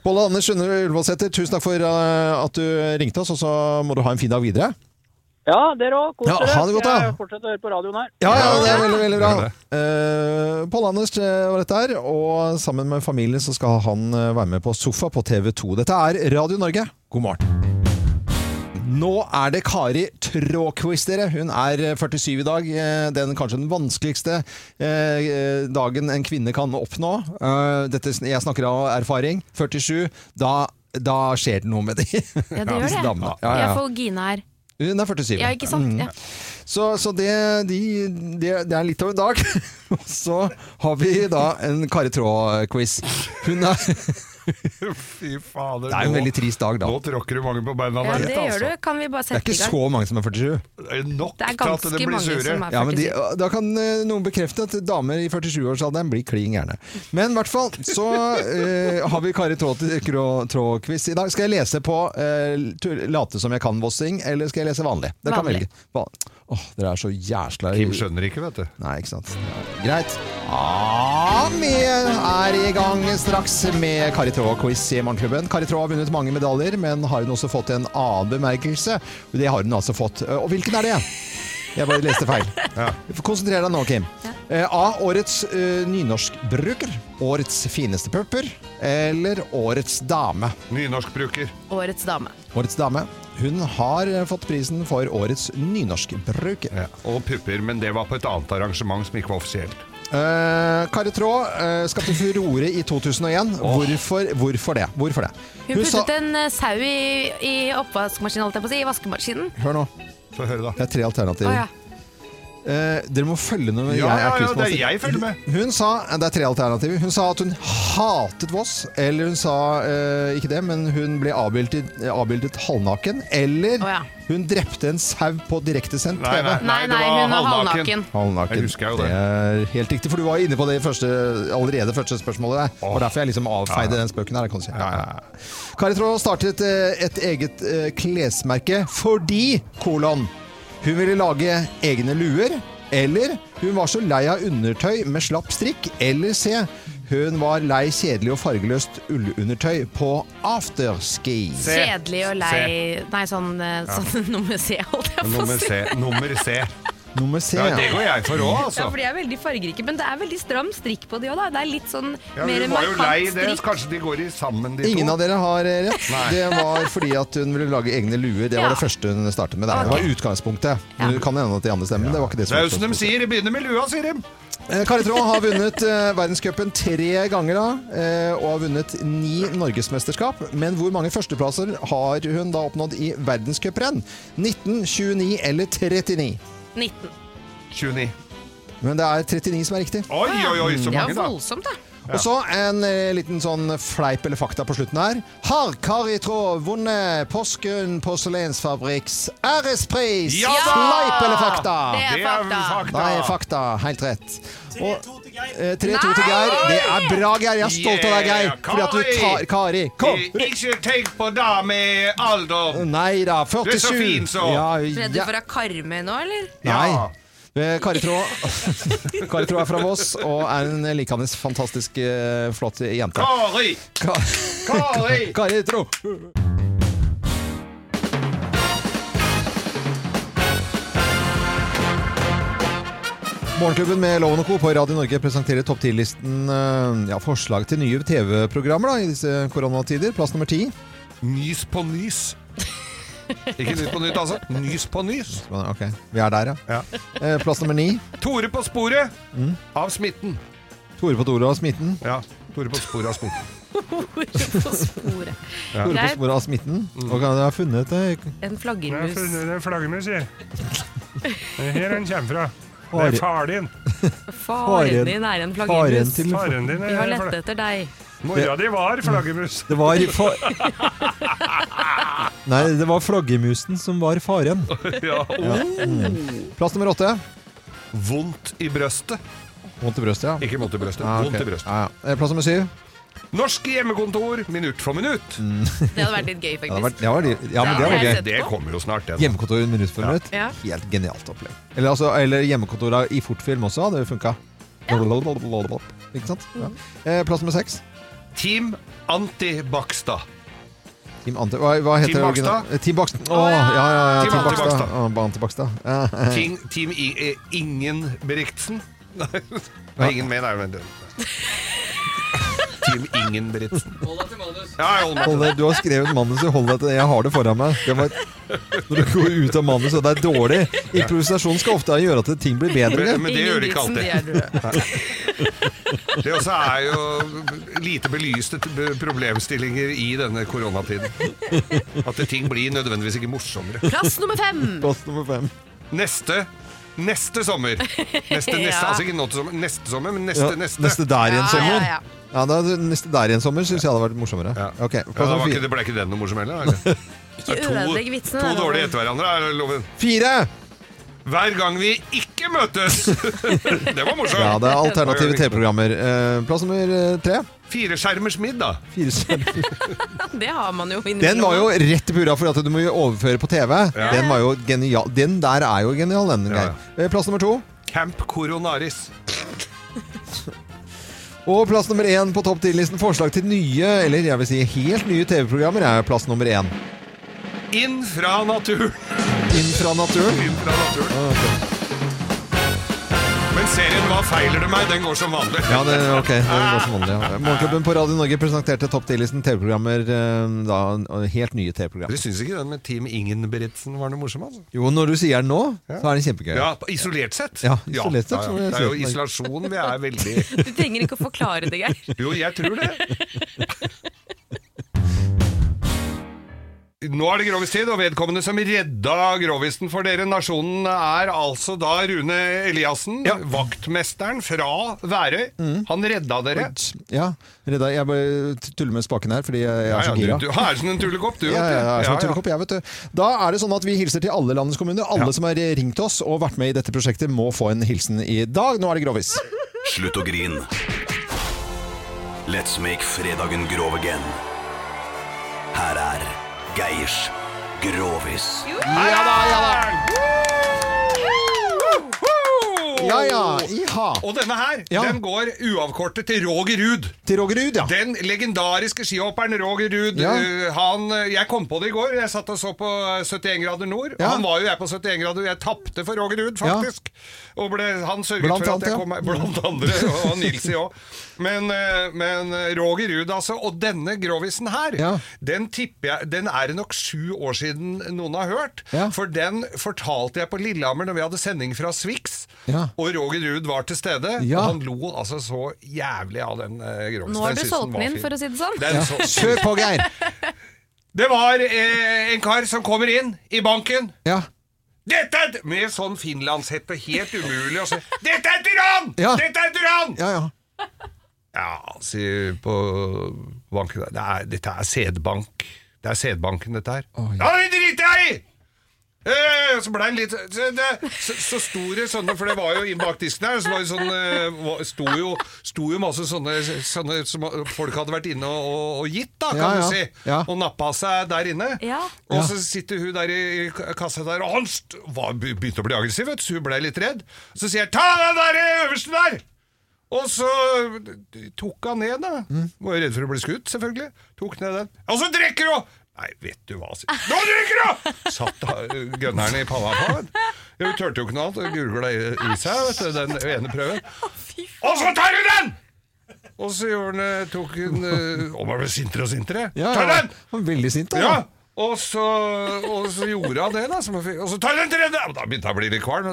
Speaker 1: Pål Anders Sunde Ullevålsæter, tusen takk for eh, at du ringte oss, og så må du ha en fin dag videre.
Speaker 11: Ja, dere òg. Kos
Speaker 1: Ja,
Speaker 11: dere.
Speaker 1: ha det godt, da.
Speaker 11: Jeg fortsetter å høre på radioen her.
Speaker 1: Ja, ja, det er veldig, veldig bra. Uh, Pål Anders eh, var dette her, og sammen med familien så skal han være med på Sofa på TV 2. Dette er Radio Norge. God morgen. Nå er det Kari Tråkvist, dere. Hun er eh, 47 i dag. Eh, Den kanskje den vanskeligste eh, dagen en kvinne kan oppnå. Eh, Dette, jeg snakker av erfaring. 47. Da, da skjer det noe med de.
Speaker 2: Ja, det gjør det.
Speaker 1: damene. Ja,
Speaker 2: Jeg får Gina her.
Speaker 1: Hun er 47.
Speaker 2: Ja, ikke sant?
Speaker 1: Mm.
Speaker 2: Ja.
Speaker 1: Så, så det, de, det, det er litt av en dag. Og så har vi da en Kari Traa-quiz. Hun er
Speaker 3: Fy fader.
Speaker 1: Det er en
Speaker 3: nå-
Speaker 1: veldig trist dag, da.
Speaker 3: Nå tråkker du mange på beina.
Speaker 2: Ja, det
Speaker 3: altså.
Speaker 2: gjør du. Kan vi bare
Speaker 1: Det er ikke så mange som er 47.
Speaker 3: Det er nok
Speaker 2: Det er
Speaker 3: til at
Speaker 2: ganske
Speaker 3: de blir
Speaker 2: mange
Speaker 3: sure.
Speaker 2: som er
Speaker 1: Ja, men de,
Speaker 2: 47.
Speaker 1: Da kan eh, noen bekrefte at damer i 47-årsalderen blir klin gærne. Men i hvert fall så uh, har vi Kari Traa-quiz i dag. Skal jeg lese på uh, late som jeg kan vossing, eller skal jeg lese vanlig? Kan
Speaker 2: Vanlig.
Speaker 1: velge. Åh, dere er så jæsla
Speaker 3: Kim skjønner ikke, vet du.
Speaker 1: Nei, ikke sant. Ja, greit. Ah, vi er i gang straks med Kari Traa-quiz i Morgenklubben. Kari Traa har vunnet mange medaljer, men har hun også fått en annen bemerkelse? Det har hun altså fått. Og hvilken er det? Jeg bare leste feil. Konsentrer deg nå, Kim. Eh, A. Årets eh, nynorskbruker. Årets fineste pupper. Eller Årets dame.
Speaker 3: Nynorskbruker.
Speaker 2: Årets dame.
Speaker 1: Årets dame. Hun har eh, fått prisen for Årets nynorskbruker.
Speaker 3: Ja. Og pupper, men det var på et annet arrangement som ikke var offisielt.
Speaker 1: Uh, Kari Traa eh, skapte furore i 2001. Hvorfor, hvorfor det? Hvorfor det?
Speaker 2: Hun
Speaker 1: sa-
Speaker 2: puttet en eh, sau i, i oppvaskmaskinen, holdt jeg på å si, i vaskemaskinen.
Speaker 1: Hør nå.
Speaker 3: Få høre, da.
Speaker 1: Det er tre alternativer.
Speaker 2: Ah, ja.
Speaker 1: Eh, dere må følge med.
Speaker 3: Ja,
Speaker 1: jeg
Speaker 3: ja,
Speaker 1: er
Speaker 3: ja, det er jeg følger med.
Speaker 1: Hun sa, Det er tre alternativer. Hun sa at hun hatet Voss. Eller hun sa eh, ikke det, men hun ble avbildet, avbildet halvnaken. Eller
Speaker 2: oh, ja.
Speaker 1: hun drepte en sau på direktesendt TV.
Speaker 3: nei,
Speaker 2: Nei,
Speaker 3: det
Speaker 2: nei,
Speaker 3: var
Speaker 2: hun er
Speaker 3: halvnaken.
Speaker 2: halvnaken.
Speaker 3: Jeg husker jo det.
Speaker 1: er helt riktig, for du var inne på det første, allerede første spørsmålet der. Det var derfor jeg liksom avfeide den spøken her. Kan du si. Ja, ja, ja. Kari Traa startet eh, et eget eh, klesmerke fordi, kolon, hun ville lage egne luer. Eller hun var så lei av undertøy med slapp strikk. Eller C. Hun var lei kjedelig og fargeløst ullundertøy på afterski.
Speaker 2: Kjedelig og lei Nei, sånn, sånn ja. nummer C, holdt jeg på å si.
Speaker 3: C. Nummer C.
Speaker 1: Nummer C.
Speaker 3: Ja, det går jeg for òg,
Speaker 2: Ja,
Speaker 3: altså.
Speaker 2: for de er veldig fargerike, men det er veldig stram strikk på de òg, da. Det er litt sånn
Speaker 3: Ja,
Speaker 2: mer
Speaker 3: hun var jo lei
Speaker 2: markant
Speaker 3: det.
Speaker 2: strikk.
Speaker 3: Kanskje de går i sammen, de
Speaker 1: Ingen
Speaker 3: to.
Speaker 1: av dere har eh, rett.
Speaker 3: Nei.
Speaker 1: Det var fordi at hun ville lage egne luer. Det var
Speaker 2: Ja.
Speaker 1: det første hun startet med. der. Det var utgangspunktet. Det kan hende at de andre stemmer, men det var ikke det
Speaker 3: Det er jo som de sier, de begynner med lua, sier de.
Speaker 1: Eh, Kari Traa har vunnet eh, verdenscupen tre ganger da, eh, og har vunnet ni norgesmesterskap. Men hvor mange førsteplasser har hun da oppnådd i verdenscuprenn? 19, 29 eller 39?
Speaker 2: 19.
Speaker 3: 29.
Speaker 1: Men det er 39 som er riktig.
Speaker 3: Oi, oi, oi, så
Speaker 2: Det er
Speaker 3: mange, da.
Speaker 2: voldsomt, da.
Speaker 1: Og så en eh, liten sånn fleip eller fakta på slutten her. Har Kari Traa vunnet Porsgrunn porselensfabrikks ærespris?
Speaker 3: Ja da!
Speaker 1: Fleip eller fakta?
Speaker 2: Det er
Speaker 3: Det er
Speaker 2: fakta.
Speaker 1: Det er fakta. Helt rett. Og
Speaker 4: 3-2 til Geir.
Speaker 1: eh, 3-2 til Geir. Det er bra, Geir. Jeg er stolt av deg, Geir. Fordi at du tar Kari. Kom!
Speaker 3: Eh, Ikke tenk på det med alder.
Speaker 1: Nei da. 47.
Speaker 3: Du er så fin, så.
Speaker 1: Ja,
Speaker 2: Redd du
Speaker 1: ja.
Speaker 2: for å karme nå, eller?
Speaker 1: Nei.
Speaker 3: Ja.
Speaker 1: Eh, Kari Trå. Kari Trå er fra Voss og er en likandes fantastisk flott jente.
Speaker 3: Kari!
Speaker 1: Kari,
Speaker 3: Kari!
Speaker 1: Kari Traa. Morgenklubben med Loven og Co. på Radio Norge presenterer topp 10-listen eh, ja, forslag til nye TV-programmer i disse koronatider. Plass nummer ti.
Speaker 3: Nys på nys. Ikke Nytt på nytt, altså. Nys på nys.
Speaker 1: Ok, vi er der, ja.
Speaker 3: Ja.
Speaker 1: Eh, Plass nummer ni.
Speaker 3: Tore på sporet av smitten.
Speaker 1: Tore på Tore av smitten.
Speaker 3: Ja, Tore på sporet av smitten.
Speaker 2: På sporet.
Speaker 1: Tore på sporet av smitten. Og kan jeg ha funnet det?
Speaker 2: En flaggermus.
Speaker 12: en flaggermus her. Her den kommer fra. Det er far din.
Speaker 2: Faren din er en
Speaker 1: Faren
Speaker 2: flaggermus.
Speaker 1: til
Speaker 12: Faren din
Speaker 2: Vi har
Speaker 12: er
Speaker 2: lett etter deg.
Speaker 12: Mora di var flaggermus.
Speaker 1: Det var fa Nei, det var flaggermusen som var faren.
Speaker 3: Ja.
Speaker 1: Mm. Plass nummer åtte.
Speaker 3: Vondt i brøstet.
Speaker 1: Vondt i brøstet, ja.
Speaker 3: Ikke vondt i brøstet,
Speaker 1: Ah, okay.
Speaker 3: vondt i brøstet.
Speaker 1: Ah, ja. Eh, Plass nummer syv.
Speaker 3: Norsk hjemmekontor minutt for minutt.
Speaker 2: Det hadde vært litt gøy,
Speaker 1: Ja, det
Speaker 2: faktisk.
Speaker 1: var, ja, var, ja, men det var gøy.
Speaker 3: Det kommer jo snart, det.
Speaker 1: Hjemmekontor minutt for minutt.
Speaker 2: Ja.
Speaker 1: Helt genialt opplegg. Eller, altså, eller hjemmekontora i fortfilm også hadde funka. Ikke sant? Ja. Eh, Plass nummer seks.
Speaker 3: Team Anti-Bakstad.
Speaker 1: Team Ante... Hva, hva heter
Speaker 3: Team
Speaker 1: det?
Speaker 3: Bakstad?
Speaker 1: Eh, Team Bakstad. Oh, ja, ja, ja.
Speaker 3: Team
Speaker 1: Team Bakstad. Ja, ja.
Speaker 3: Team, team I, eh, Ingen Beriksen. Nei, ingen med, nei, Team Ingen Beriksen. Ja, jeg holder meg
Speaker 1: Hold deg, du har skrevet manuset, hold deg til det. Jeg har det foran meg. Det var, når du går ut av manuset, og det er dårlig. Improvisasjon skal ofte gjøre at ting blir bedre.
Speaker 3: Men, men det gjør det ikke alltid. Det også er jo lite belyste problemstillinger i denne koronatiden. At ting blir nødvendigvis ikke morsommere.
Speaker 2: Plass nummer fem!
Speaker 1: Plass nummer fem.
Speaker 3: Neste Neste sommer. Neste, neste,
Speaker 2: Ja.
Speaker 3: Altså ikke nå til sommer, neste sommer, men neste,
Speaker 1: Ja,
Speaker 3: neste.
Speaker 1: neste der igjen
Speaker 2: Ja,
Speaker 1: sommer.
Speaker 2: ja, ja.
Speaker 1: Ja, da, neste der igjen sommer syns jeg hadde vært morsommere.
Speaker 3: Ja.
Speaker 1: Ok,
Speaker 3: Ja,
Speaker 1: plass
Speaker 3: da var
Speaker 1: nummer
Speaker 3: ikke,
Speaker 1: fire.
Speaker 3: det ble ikke den noe morsom heller? eller?
Speaker 2: Ikke
Speaker 3: Det er
Speaker 2: ødelegg
Speaker 3: to,
Speaker 2: vitsene.
Speaker 3: to
Speaker 2: da,
Speaker 3: dårlige etter hverandre er loven.
Speaker 1: Fire!
Speaker 3: Hver gang vi ikke møtes! det var morsomt.
Speaker 1: Ja, det er alternative TV-programmer. Eh, plass nummer eh, tre.
Speaker 3: møtes. Fireskjermers middag.
Speaker 1: Fire.
Speaker 2: Det har man jo
Speaker 1: Den var jo rett i pura, for at du må jo overføre på TV.
Speaker 3: Ja.
Speaker 1: Den var jo genial. Den der er jo genial, den.
Speaker 3: Ja.
Speaker 1: Eh, Plass nummer to.
Speaker 3: Camp Coronaris.
Speaker 1: Og plass nummer én på topp 10-listen forslag til nye, eller jeg vil si helt nye TV-programmer, er plass nummer én.
Speaker 3: Inn fra naturen.
Speaker 1: Inn fra naturen.
Speaker 3: Inn fra naturen. Men serien Hva feiler det meg? Den går som vanlig.
Speaker 1: Ja, det, ok, den går som vanlig. Ja. Morgenklubben på Radio Norge presenterte topp 10-listen TV-programmer. eh, Da, helt nye TV-programmer.
Speaker 3: Dere syns ikke den med Team Ingenbrigtsen var noe morsom? Altså?
Speaker 1: Jo, når du sier den nå, så er den kjempegøy.
Speaker 3: Ja, isolert sett.
Speaker 1: Ja, isolert sett,
Speaker 3: ja. Det er jo isolasjon vi er veldig
Speaker 2: Du trenger ikke å forklare det, Geir.
Speaker 3: Jo, jeg tror det. Nå er det Grovis-tid, og vedkommende som redda Grovisen for dere, nasjonen, er altså da Rune Eliassen, vaktmesteren fra Værøy. Han redda dere.
Speaker 1: Ja, Redda, jeg bare tuller med spaken her, fordi jeg, jeg
Speaker 3: Ja,
Speaker 1: er så gira.
Speaker 3: du, du er som en tullekopp, du.
Speaker 1: Ja, ja, ja,
Speaker 3: vet du.
Speaker 1: som en tullekopp, jeg, vet du. Da er det sånn at vi hilser til alle landets kommuner. Alle som har ringt oss og vært med i dette prosjektet, må få en hilsen i dag. Nå er det Grovis.
Speaker 8: Slutt å grin. Let's make fredagen grov again. Geirs Grovis.
Speaker 1: Ja da, ja da! Ja, ja. Iha.
Speaker 3: Og denne her,
Speaker 1: Ja.
Speaker 3: den går uavkortet til Roger Ruud.
Speaker 1: Til Roger Ruud, ja.
Speaker 3: Den legendariske skihopperen Roger Ruud.
Speaker 1: Ja.
Speaker 3: eh, han, jeg kom på det i går. Jeg satt og så på 71 grader nord.
Speaker 1: Ja.
Speaker 3: Han var jo jeg på 71 grader. Jeg tapte for Roger Ruud, faktisk. Og ble, han sørget
Speaker 1: Blant
Speaker 3: for at
Speaker 1: annet,
Speaker 3: jeg
Speaker 1: ja.
Speaker 3: kom meg Blant andre. Og Nilsi òg. Men, eh, men Roger Ruud, altså. Og denne grovisen her, den tipper jeg Den er det nok sju år siden noen har hørt.
Speaker 1: Ja.
Speaker 3: For den fortalte jeg på Lillehammer når vi hadde sending fra Swix.
Speaker 1: Ja.
Speaker 3: Og Roger Ruud var til stede.
Speaker 1: Ja.
Speaker 3: Og han lo altså så jævlig av den eh, grovisen.
Speaker 2: Nå har du solgt den inn, for å si det sånn.
Speaker 3: Den
Speaker 1: Ja.
Speaker 3: så-
Speaker 1: Kjør på, Geir.
Speaker 3: Det var eh, en kar som kommer inn i banken.
Speaker 1: Ja.
Speaker 3: Dette er Med sånn finlandshette, helt umulig å se. Dette er tyrann!
Speaker 1: Ja.
Speaker 3: Dette er tyrann!
Speaker 1: Ja, ja.
Speaker 3: Ja, sier på banken det er, Dette er sædbank. Det er sædbanken, dette her. Ja, det driter jeg i! Eh, så ble han litt så, det, så, så sto det sånne, for det var jo inn bak disken her, så var det sånn, sto, jo, sto jo masse sånne, sånne som folk hadde vært inne og, og, og gitt, da, kan
Speaker 1: Ja,
Speaker 3: du
Speaker 1: ja.
Speaker 3: si.
Speaker 1: Ja.
Speaker 3: Og nappa seg der inne.
Speaker 2: Ja.
Speaker 3: Og så sitter hun der i i kassa der, og han st var, begynte å bli aggressiv, vet du, så hun ble litt redd. Så sier jeg 'ta den der øverste der'! Og så tok han ned, da. Var jo redd for å bli skutt, selvfølgelig. Tok ned den. Og så drikker hun! Nei, vet du hva sier Nå drikker du! Satt da, gunneren i panna på ham. Hun turte jo ikke noe annet. Gurgla i, seg, vet du, den ene prøven. Og så tar hun den! Og så gjorde hun, eh, tok hun eh, Og man ble sintere og sintere.
Speaker 1: ja,
Speaker 3: Ta den!
Speaker 1: Ja, Veldig sint, da.
Speaker 3: Ja, og så, og så gjorde han det, da. som fikk- Og så tar den tredje! Da begynte han å bli litt kvalm.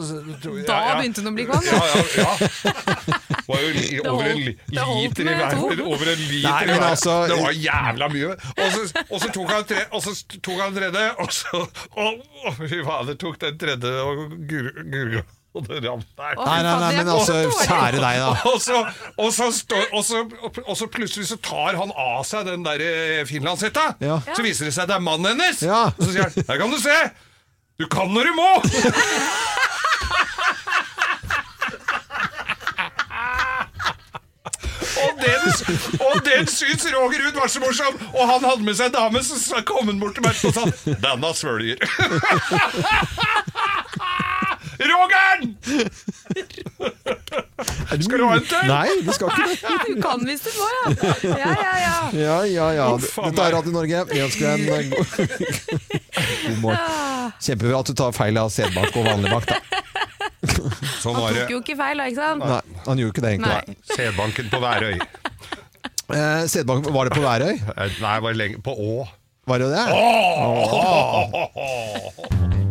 Speaker 2: Da begynte hun å bli kvalm,
Speaker 3: Ja,
Speaker 2: ja.
Speaker 3: ja, var jo over en liter i
Speaker 2: verden
Speaker 3: hver. Over en liter
Speaker 1: Nei,
Speaker 3: i hver.
Speaker 1: altså-
Speaker 3: Det var jævla mye. Og så, tok han tre, og så tok han tredje, og så og, Fy fader, tok den tredje og gur- gurgla. Og det rant der.
Speaker 1: Nei, nei, nei, men altså, kjære deg, da.
Speaker 3: Og så, og, så stå, og, så, og så plutselig så tar han av seg den der eh, finlandshetta.
Speaker 1: Ja.
Speaker 3: Så viser det seg at det er mannen hennes.
Speaker 1: Ja.
Speaker 3: Og så sier han 'Her kan du se! Du kan når du må!' Og den, og den syns Roger Ruud var så morsom! Og han hadde med seg en dame, så så kom han bort til meg og sa 'Denne svølger'. Rogern! Skal du ha en til?
Speaker 1: Nei, du skal ikke det.
Speaker 2: Du kan hvis du må, ja. Ja, ja, ja.
Speaker 1: Ja, ja, ja. Dette er. Radio Norge. Vi ønsker deg en god, god morgen. Kjempebra at du tar feil av sedbakk og vanlig bak, da.
Speaker 3: Sånn
Speaker 2: Han tok jo ikke feil, da, ikke sant?
Speaker 1: Nei, han gjorde ikke det, egentlig.
Speaker 2: Nei.
Speaker 3: Sædbanken på Værøy.
Speaker 1: Eh, sædbank, var det på Værøy?
Speaker 3: Eh, Nei, var lenge på Å.
Speaker 1: Var det det?
Speaker 3: Åh!